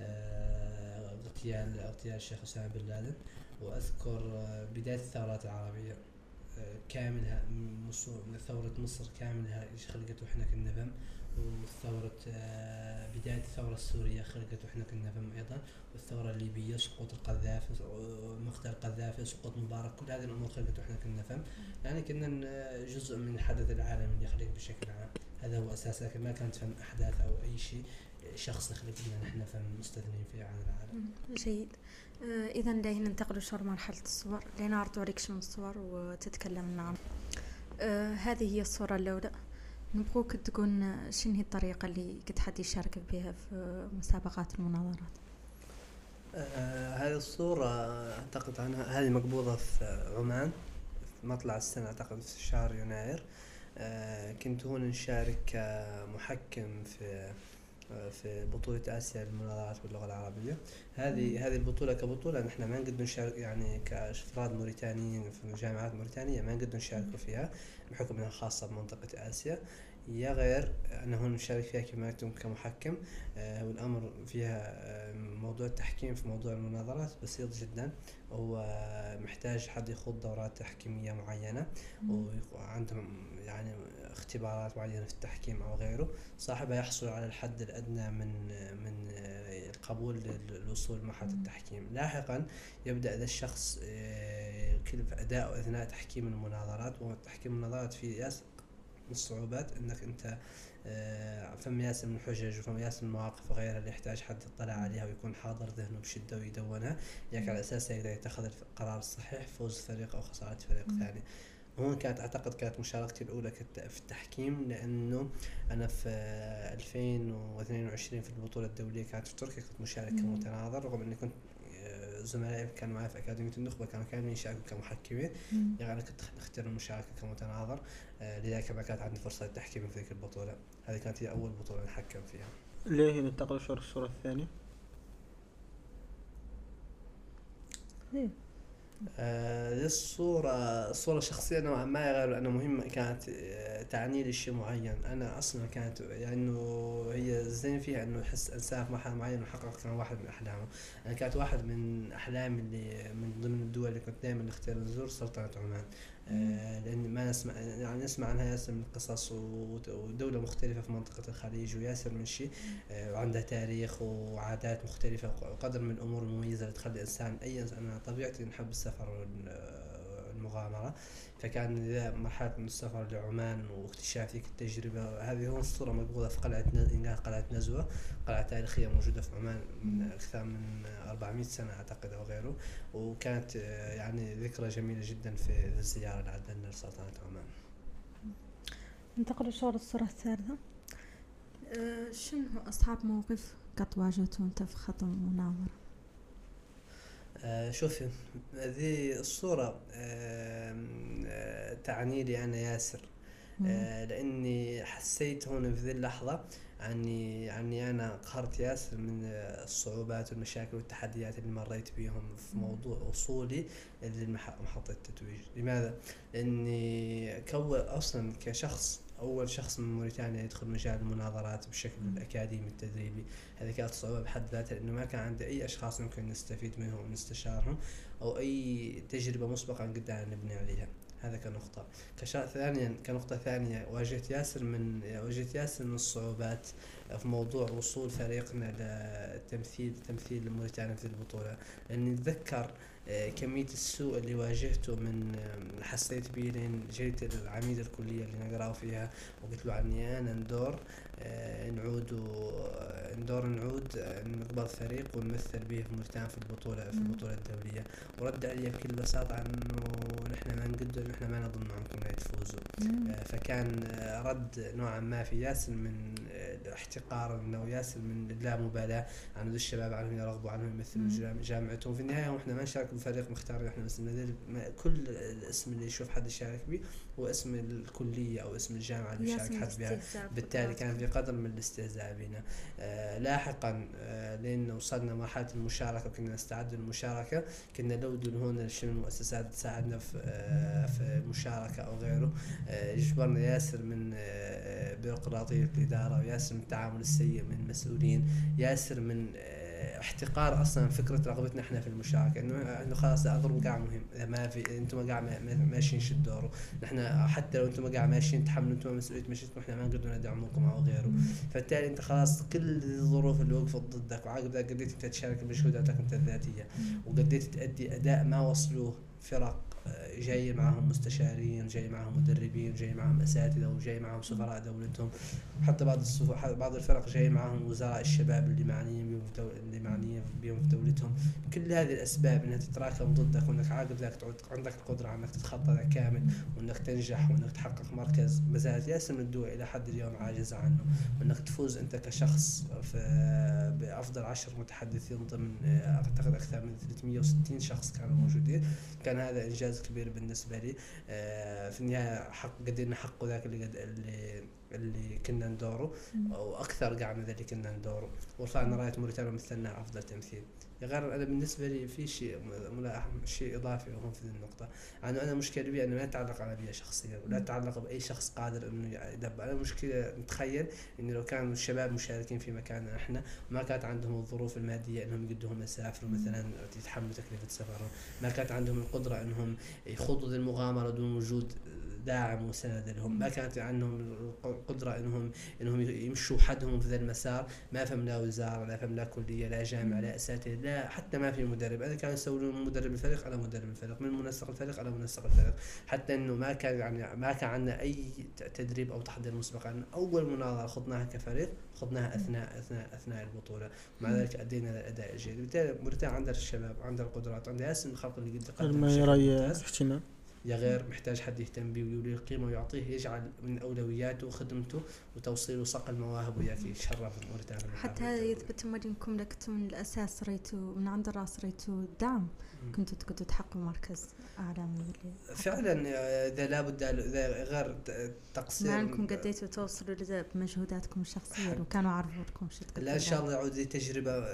آه، اغتيال اغتيال الشيخ أسامة بن لادن. وأذكر بداية الثورات العربية كاملها ثورة مصر كاملها خلقت وإحنا كنا فم. وثورة آه، بداية الثورة السورية خلقت وإحنا كنا فم أيضا والثورة الليبية سقوط القذافي مقتل القذافي سقوط مبارك كل هذه الأمور خلقت وإحنا كنا فم. يعني كنا جزء من الحدث العالمي اللي خلق بشكل عام. هذا هو أساس لكن ما كانت فم أحداث أو أي شيء شخص خلقنا نحن فم مستثنين فيه عن العالم. جيد. آه، إذا ليه ننتقل لشهر مرحلة الصور؟ لنعرض عليك شنو الصور وتتكلم؟ عنها آه هذه هي الصورة الأولى. نبغوك تقول شنو هي الطريقة اللي كنت حد يشاركك بها في مسابقات المناظرات؟ آه هذه الصورة أعتقد عنها هذه مقبوضة في عمان في مطلع السنة أعتقد في شهر يناير. آه كنت هون نشارك كمحكم في في بطولة آسيا للمناظرات باللغة العربية. هذه هذه البطولة كبطولة نحن ما نقدر نشارك يعني كأفراد موريتانيين في جامعات موريتانية ما نقدر نشاركوا فيها بحكم إنها خاصة بمنطقة آسيا. يا غير أنا هون نشارك فيها كما كمحكم آه والأمر فيها آه موضوع التحكيم في موضوع المناظرات بسيط جدا. هو محتاج حد يخوض دورات تحكيمية معينة وعندهم يعني اختبارات معينة في التحكيم أو غيره صاحبها يحصل على الحد الأدنى من من القبول للوصول لمرحلة التحكيم. لاحقا يبدأ ذا الشخص آه، كل أداء أثناء تحكيم المناظرات وتحكيم المناظرات في ياس من الصعوبات إنك أنت آه، فم ياس من الحجج وفم ياس من المواقف وغيرها اللي يحتاج حد يطلع عليها ويكون حاضر ذهنه بشدة ويدونها. ياك على اساسها يقدر يتخذ القرار الصحيح فوز فريق أو خسارة فريق ثاني. هون كانت أعتقد كانت مشاركتي الأولى في التحكيم لأنه أنا في 2022 في البطولة الدولية كانت في تركيا كنت مشارك كمتناظر رغم إني كنت آه، زملائي كانوا معي في أكاديمية النخبة كانوا كاملين يشاركوا كمحكمين. يعني أنا كنت اختار المشاركة كمتناظر آه، لذلك ما كانت عندي فرصة للتحكيم في ذيك البطولة. هذه كانت هي أول بطولة نحكم فيها. ليه ننتقل الصورة الثانية؟ ليه؟ آه الصورة الشخصية نوعا ما غير لأنه مهمة كانت آه، تعني لي شيء معين. أنا أصلا كانت لأنه هي الزين فيها إنه يحس إنسان في مرحلة معينة وحقق كان واحد من أحلامه أنا كانت واحد من أحلامي اللي من ضمن الدول اللي كنت دائما نختار نزور سلطنة عمان. آه لأن ما نسمع يعني نسمع عنها ياسر من القصص ودولة مختلفة في منطقة الخليج وياسر من شيء آه وعندها تاريخ وعادات مختلفة وقدر من الأمور المميزة اللي تخلي الإنسان أي أنا طبيعتي نحب السفر والمغامره فكان مرحلة من السفر لعمان واكتشاف ذيك التجربة. هذه هون الصورة مقبوضة في قلعة قلعة نزوة. قلعة تاريخية موجودة في عمان من أكثر من 400 سنة أعتقد أو غيره. وكانت آه، يعني ذكرى جميلة جدا في الزيارة اللي عدلنا لسلطنة عمان. ننتقل لشغل الصورة الثالثة. أه شنو أصعب موقف قد واجهته أنت في خط المناظرة؟ آه شوفي هذه الصورة آه آه تعني لي أنا ياسر. آه لأني حسيت هنا في ذي اللحظة عني عني أنا قهرت ياسر من الصعوبات والمشاكل والتحديات اللي مريت بهم في موضوع وصولي لمحطة التتويج. لماذا؟ لأني كون أصلا كشخص أول شخص من موريتانيا يدخل مجال المناظرات بشكل أكاديمي التدريبي. هذه كانت صعوبه بحد ذاتها لأنه ما كان عندي أي أشخاص ممكن نستفيد منهم ونستشارهم أو أي تجربة مسبقه قدرنا نبني عليها. هذا كنقطة. كشا ثانيا كنقطة ثانية واجهت ياسر من واجهت ياسر من الصعوبات في موضوع وصول فريقنا لتمثيل تمثيل موريتانيا في البطولة. لأني أتذكر كمية السوء اللي واجهته من آه، حسيت به لين جيت العميد الكلية اللي نقرأ فيها وقلت له عني أنا ندور آه، نعود ندور نعود نقبض فريق ونمثل به في موريتانيا في البطولة في البطولة الدولية. ورد علي بكل بساطة إنه نحن ما نقدر نحن ما نظن معكم تفوزوا. فكان رد نوعا ما في ياسر من احتقار انه ياسر من اللامبالاه عن الشباب عنهم يرغبوا عنهم يمثلوا جامعتهم. في النهاية إحنا ما نشارك بفريق مختار إحنا بس كل الاسم اللي يشوف حد يشارك به هو اسم الكلية أو اسم الجامعة اللي يشارك حد بها. بالتالي كان في قدر من الاستهزاء بنا آه لاحقا آه لين وصلنا مرحلة المشاركة وكنا نستعد للمشاركة كنا لو دون هون شنو المؤسسات تساعدنا في آه في مشاركة أو غيره. آه ياسر من آه بيروقراطية الإدارة وياسر من التعامل السيء من المسؤولين ياسر من آه احتقار أصلا فكرة رغبتنا إحنا في المشاركة إنه إنه خلاص اضرب قاع مهم ما في أنتم قاع ماشيين شد دوره. نحن حتى لو أنتم قاع ماشيين تحملوا أنتم مسؤولية مشيتكم إحنا ما نقدر ندعمكم أو غيره. فبالتالي أنت خلاص كل الظروف اللي وقفت ضدك وعقب ذلك قديت أنت تشارك بمجهوداتك أنت الذاتية وقديت تؤدي أداء ما وصلوه فرق جاي معهم مستشارين جاي معهم مدربين جاي معهم أساتذة وجاي معهم سفراء دولتهم. حتى بعض بعض الفرق جاي معهم وزراء الشباب اللي معنيين بهم اللي معنيين بهم في دولتهم. كل هذه الأسباب إنها تتراكم ضدك وإنك عاقب تعود عندك القدرة على إنك تتخطى كامل وإنك تنجح وإنك تحقق مركز. ما زالت ياسر من الدول إلى حد اليوم عاجزه عنه. وإنك تفوز أنت كشخص في بافضل عشر متحدثين ضمن أعتقد أكثر من 360 شخص كانوا موجودين. كان هذا إنجاز كبير بالنسبة لي. آه، في النهايه حق قدرنا نحقق ذاك اللي قد اللي اللي كنا ندوره وأكثر قاع من اللي كنا ندوره. ورفعنا رايه موريتانيا ومثلنا أفضل تمثيل. غير أنا بالنسبة لي في شيء شيء إضافي وهون في النقطة. انه أنا مشكلة بي أنه ما يتعلق على بي شخصيا ولا يتعلق بأي شخص قادر إنه يدبر. أنا مشكلة نتخيل انه لو كانوا الشباب مشاركين في مكاننا إحنا وما كانت عندهم الظروف المادية إنهم يقدروا يسافروا مثلا يتحملوا تكلفة سفرهم. ما كانت عندهم القدرة إنهم يخوضوا المغامرة دون وجود داعم وسند لهم. ما كانت عندهم القدرة انهم إنهم يمشوا حدهم في ذا المسار. ما فهم لا وزارة لا فهم لا كلية لا جامعة لا أساتذة لا حتى ما في مدرب. أنا كانوا يسوون مدرب الفريق على مدرب الفريق من منسق الفريق على منسق الفريق. حتى إنه ما كان يعني ما كان عندنا أي تدريب أو تحضير مسبق عن أول مناظرة خضناها كفريق خضناها اثناء اثناء أثناء البطولة. مع ذلك أدينا الأداء الجيد. بالتالي موريتانيا عندها الشباب عندها القدرات عندها اسم الخلق اللي قد قدم يا غير محتاج حد يهتم به ويولي القيمة ويعطيه يجعل من أولوياته وخدمته وتوصيل وصقل المواهب وياك يشرف موريتانيا حتى هذا يثبت انكم لكم من الأساس ريتوا من عند الرأس ريتوا دعم. كنتوا تقدروا تحققوا مركز عالمي فعلا إذا لابد إذا غير تقصير ما انكم قديتوا توصلوا بمجهوداتكم الشخصية؟ وكانوا عرفوا لكم لا إن شاء الله يعود تجربة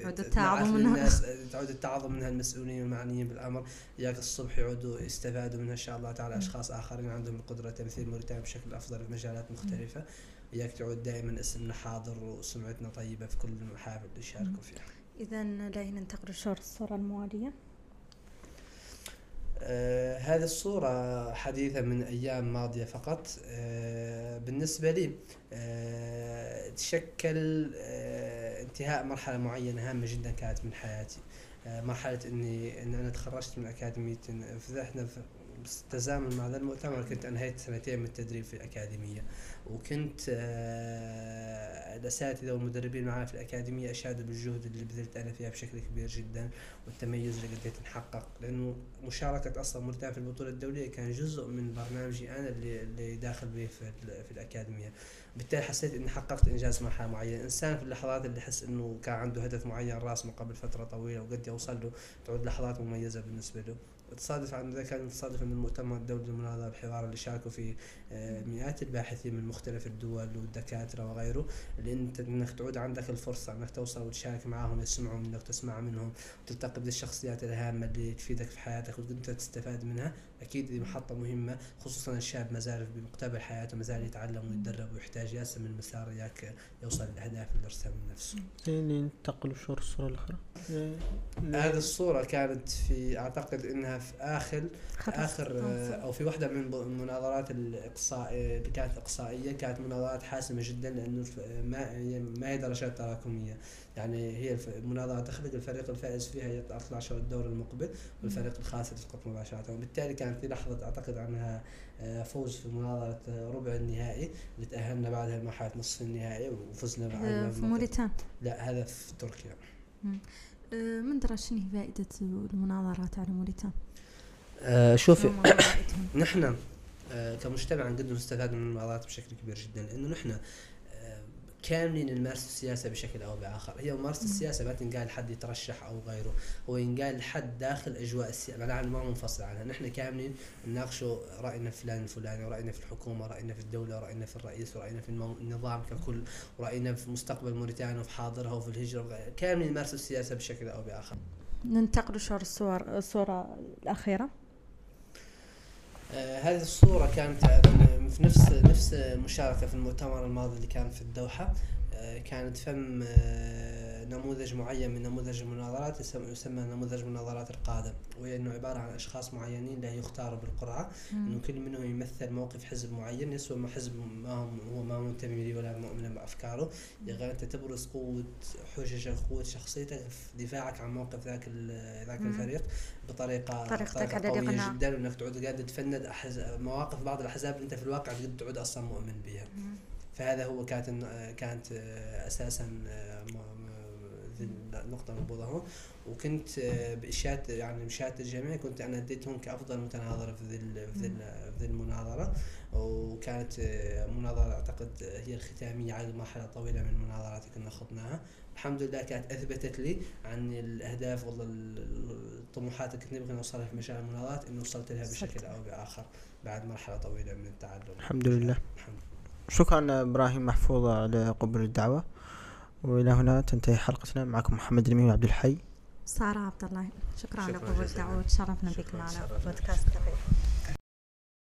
يعود التعاظم منها. تعود التعاظم منها المسؤولين والمعنيين بالأمر. ياك الصبح يعودوا يستفادوا منها إن شاء الله تعالى أشخاص آخرين عندهم القدرة تمثيل موريتانيا بشكل أفضل في مجالات مختلفة. وياك تعود دائما اسمنا حاضر وسمعتنا طيبة في كل المحافل اللي يشاركوا فيها. إذا لا ننتقل لشور الصورة الموالية. آه هذه الصورة حديثة من أيام ماضية فقط. آه بالنسبة لي آه تشكل آه انتهاء مرحلة معينة هامة جدا كانت من حياتي. آه مرحلة إني إن أنا تخرجت من أكاديمية إحنا تزامن مع ذا المؤتمر كنت انهيت سنتين من التدريب في الأكاديمية. وكنت آه الأساتذة والمدربين معي في الأكاديمية أشادوا بالجهد اللي بذلت أنا فيها بشكل كبير جدا والتميز اللي قدرت نحقق. لأنه مشاركة أصلا موريتانيا في البطولة الدولية كان جزء من برنامجي أنا اللي اللي داخل به في, في الأكاديمية. بالتالي حسيت إني حققت إنجاز مرحله معينه الإنسان في اللحظات اللي يحس إنه كان عنده هدف معين راسمه قبل فترة طويلة وقد يوصل له تعود لحظات مميزة بالنسبة له. تصادف عن ذلك كان تصادف إن المؤتمر الدولي للمناظرة الحوار اللي شاركوا فيه آه، مئات الباحثين من مختلف الدول والدكاترة وغيره اللي أنت إنك تعود عندك الفرصة إنك توصل وتشارك معهم يسمعوا منك تسمع منهم وتلتقي بالشخصيات الهامة اللي تفيدك في حياتك وانت تستفاد منها. أكيد دي محطة مهمة خصوصا الشاب ما زال بمقتبل حياته ما زال يتعلم ويتدرب ويحتاج ياسر من المسار ياك يوصل للاهداف اللي رسمها لنفسه. ننتقل شو الصورة الأخرى؟ هذه الصورة كانت في أعتقد إنها في آخر آخر آه، أو في واحدة من المناظرات الاقصائيه اللي كانت إقصائية كانت مناظرات حاسمة جدا لأنه ما ما هي درجات تراكمية يعني هي المناظرة تخرج الفريق الفائز فيها يطلع شو الدور المقبل والفريق الخاسر يسقط مباشرة. وبالتالي كانت في لحظة أعتقد عنها آه، فوز في مناظرة ربع النهائي اللي تاهلنا بعدها لمرحله نصف النهائي وفزنا بعد في موريتان. لا هذا في تركيا. أه، من درى شنو فائدة المناظرات على موريتان؟ أه شوفي نحن كمجتمع نقدر نستفاد من المناظرات بشكل كبير جدا لأنه نحن كاملين نمارس السياسة بشكل أو بآخر. هي ممارسة السياسة ما تنقال حد يترشح أو غيره. هو ينقال حد داخل أجواء السياسة معناها ما منفصل عنها. نحن كاملين نناقشوا رأينا في فلان الفلاني ورأينا في الحكومة رأينا في الدولة رأينا في الرئيس ورأينا في النظام ككل ورأينا في مستقبل موريتانيا وفي حاضرها وفي الهجرة. كاملين نمارس السياسة بشكل أو بآخر. ننتقل شهر الصور الصورة الأخيرة. آه هذه الصورة كانت في نفس نفس مشاركة في المؤتمر الماضي اللي كان في الدوحة. آه كانت فم آه نموذج معين من نموذج المناظرات يسمى نموذج مناظرات القادة وهي إنه عبارة عن أشخاص معينين لا يختاروا بالقرعة. إنه كل منهم يمثل موقف حزب معين يسوى ما حزب ما هو ما منتمي لي ولا مؤمن بأفكاره. يعني أنت تبرز قوة حججك قوة شخصيتك في دفاعك عن موقف ذاك ذاك الفريق بطريقه طريقتك قوية جدا. وانك تعود قاعد تفند مواقف بعض الأحزاب أنت في الواقع تعود أصلا مؤمن بها فهذا هو كانت كانت أساسا النقطة الموجودة هون. وكنت بإشات يعني مشات الجميع كنت أنا اديتهم كأفضل متناظرة في ذي في ذي في المناظرة. وكانت مناظرة أعتقد هي الختامية على مرحلة طويلة من المناظرات اللي كنا خضناها. الحمد لله كانت أثبتت لي عن الأهداف والله الطموحات اللي كنت نبغى نوصلها في مجال المناظرات انه وصلت لها بشكل أو بآخر بعد مرحلة طويلة من التعلم. الحمد لله. الحمد. شكرا إبراهيم محفوظ على قبول الدعوة. وإلى هنا تنتهي حلقتنا معكم محمد الامين عبد الحي. سارة عبد الله. شكرا, شكرا على قبول الدعوة. وتشرفنا بك معنا في بودكاست كافيه.